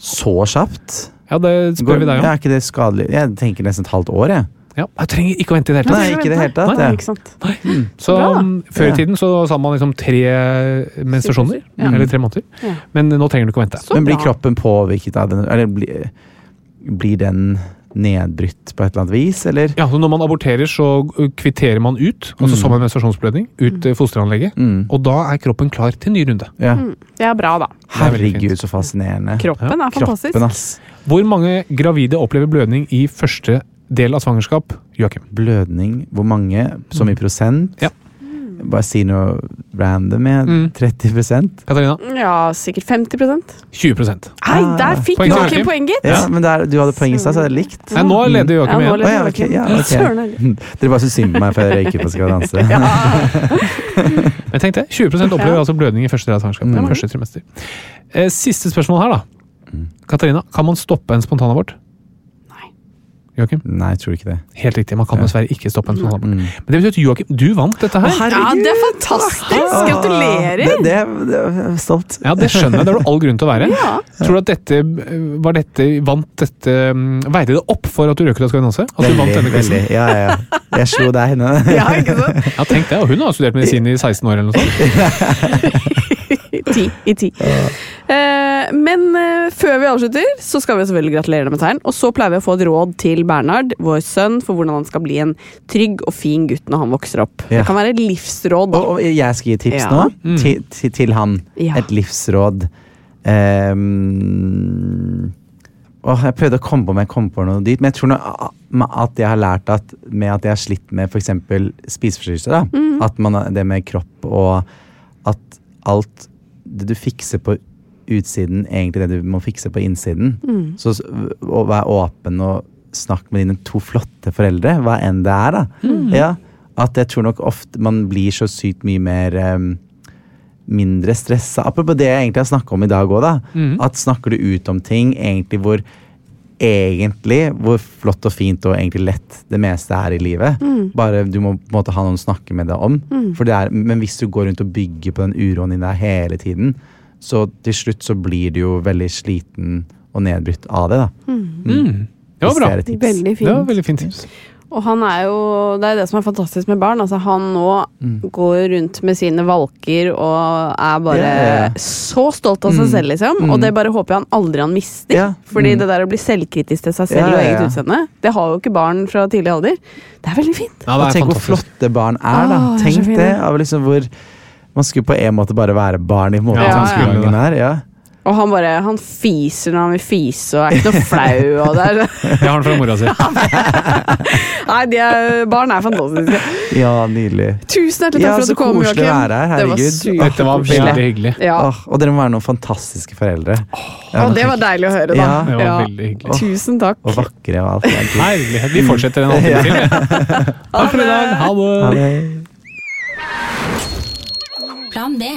Så kjapt? Ja, det spør vi deg Ja, om. er ikke det skadelig? Jeg tenker nesten et halvt år, jeg. Ja, jeg trenger ikke å vente i det hele tatt. Nei, ikke i det hele tatt. Nei, ikke sant. Så Bra, um, Før i tiden så sa man liksom tre menstruasjoner, Ja. eller tre måneder. Ja. Men nå trenger du ikke å vente. Så Men blir kroppen påvirket av den? Eller blir, blir den nedbrytt på et eller annet vis, eller? Ja, så Når man aborterer, så kvitterer man ut, altså Mm. som en menstruasjonsblødning, ut mm. fosteranlegget. Mm. Og da er kroppen klar til ny runde. Ja. Mm. Det er bra, da. Er Herregud, så fascinerende. Kroppen er fantastisk. Kroppen, ass. Hvor mange gravide opplever blødning i første del av svangerskap? Joakim. Blødning, hvor mange? Som i prosent? Ja. Bare si noe random med Mm. 30% Katarina? Ja, sikkert 50% 20 Nei, der fikk Poeng Joakim poeng, gitt! Ja, men der, du hadde poeng i stad, så er det likt. Nei, nå leder Ja, Joakim igjen. Ja, oh, ja, okay, ja, okay. Dere bare syns synd på meg for jeg røyker på Skal vi danse. Men tenk det, 20% opplever altså blødning i første del av svangerskapet. Mm. Første trimester. Eh, siste spørsmål her, da. Mm. Katarina, kan man stoppe en spontanabort? Joakim? Nei, jeg tror ikke det. Helt riktig. Man kan dessverre ikke stoppe en sånn Mm. Men det betyr at Joakim, du vant dette her. Ja, det er fantastisk! Gratulerer! det, det er stolt. Ja, det skjønner jeg. Det har du all grunn til å være. Ja. Tror du at dette var dette, vant dette mm, Veide det opp for at du røk ut av Skal vi danse? At du vant denne quizen? Ja, ja, ja. Jeg slo deg henne. Ja, ikke sant? Ja, tenk det. Og hun har studert medisin i 16 år eller noe sånt. ti. I ti. Uh, men uh, før vi avslutter, så skal vi selvfølgelig gratulere deg med seieren. Og så pleier vi å få et råd til Bernhard, vår sønn, for hvordan han skal bli en trygg og fin gutt når han vokser opp. Ja. Det kan være et livsråd. Og, og jeg skal gi tips Ja. nå, Mm. til, til, til han. Ja. Et livsråd. Um, åh, jeg prøvde å komme på om jeg kom på noe dit, men jeg tror a- at jeg har lært at med at jeg har slitt med f.eks. spiseforstyrrelser, Mm. at man, det med kropp og at alt det du fikser på utsiden, egentlig det du må fikse på innsiden. Mm. Så å være åpen og snakke med dine to flotte foreldre, hva enn det er, da. Mm. Ja, at jeg tror nok ofte man blir så sykt mye mer um, mindre stressa. Apropos det jeg egentlig har snakka om i dag òg, da. Mm. At snakker du ut om ting egentlig hvor egentlig hvor flott og fint og egentlig lett det meste er i livet. Bare du må på en måte ha noen å snakke med deg om. For det er, men hvis du går rundt og bygger på den uroen din der hele tiden, så til slutt så blir du jo veldig sliten og nedbrutt av det, da. Mm. Det var bra. det et tips. Veldig Det var veldig fint tips. Og han er jo Det er det som er fantastisk med barn. Altså, han nå Mm. går rundt med sine valker og er bare ja. så stolt av seg Mm. selv, liksom. Mm. Og det bare håper jeg han aldri han mister. Yeah. Fordi Mm. det der å bli selvkritisk til seg selv yeah, og eget utseende, det har jo ikke barn fra tidlig alder. Det er veldig fint. Ja, er tenk hvor flotte barn er, da. Så Tenk det. Av liksom hvor Man skulle på en måte bare være barn i måten Ja, ja, ja. her. Ja. Og han bare Han fiser når han vil fise og er ikke noe flau. Og det er, Det har han fra mora si. nei, de er, barn er fantastiske. ja, nydelig. Tusen hjertelig takk Ja, for at du kom, Joakim. Det var sykt Dette var veldig hyggelig. Ja. Åh, og dere må være noen fantastiske foreldre. Og det var deilig å høre, da. Ja. Det var Ja. veldig hyggelig. Tusen takk. Og vakre og alt. Herlighet. Vi fortsetter en halvtime til. vi. Takk for i dag. Ha det. Plan B.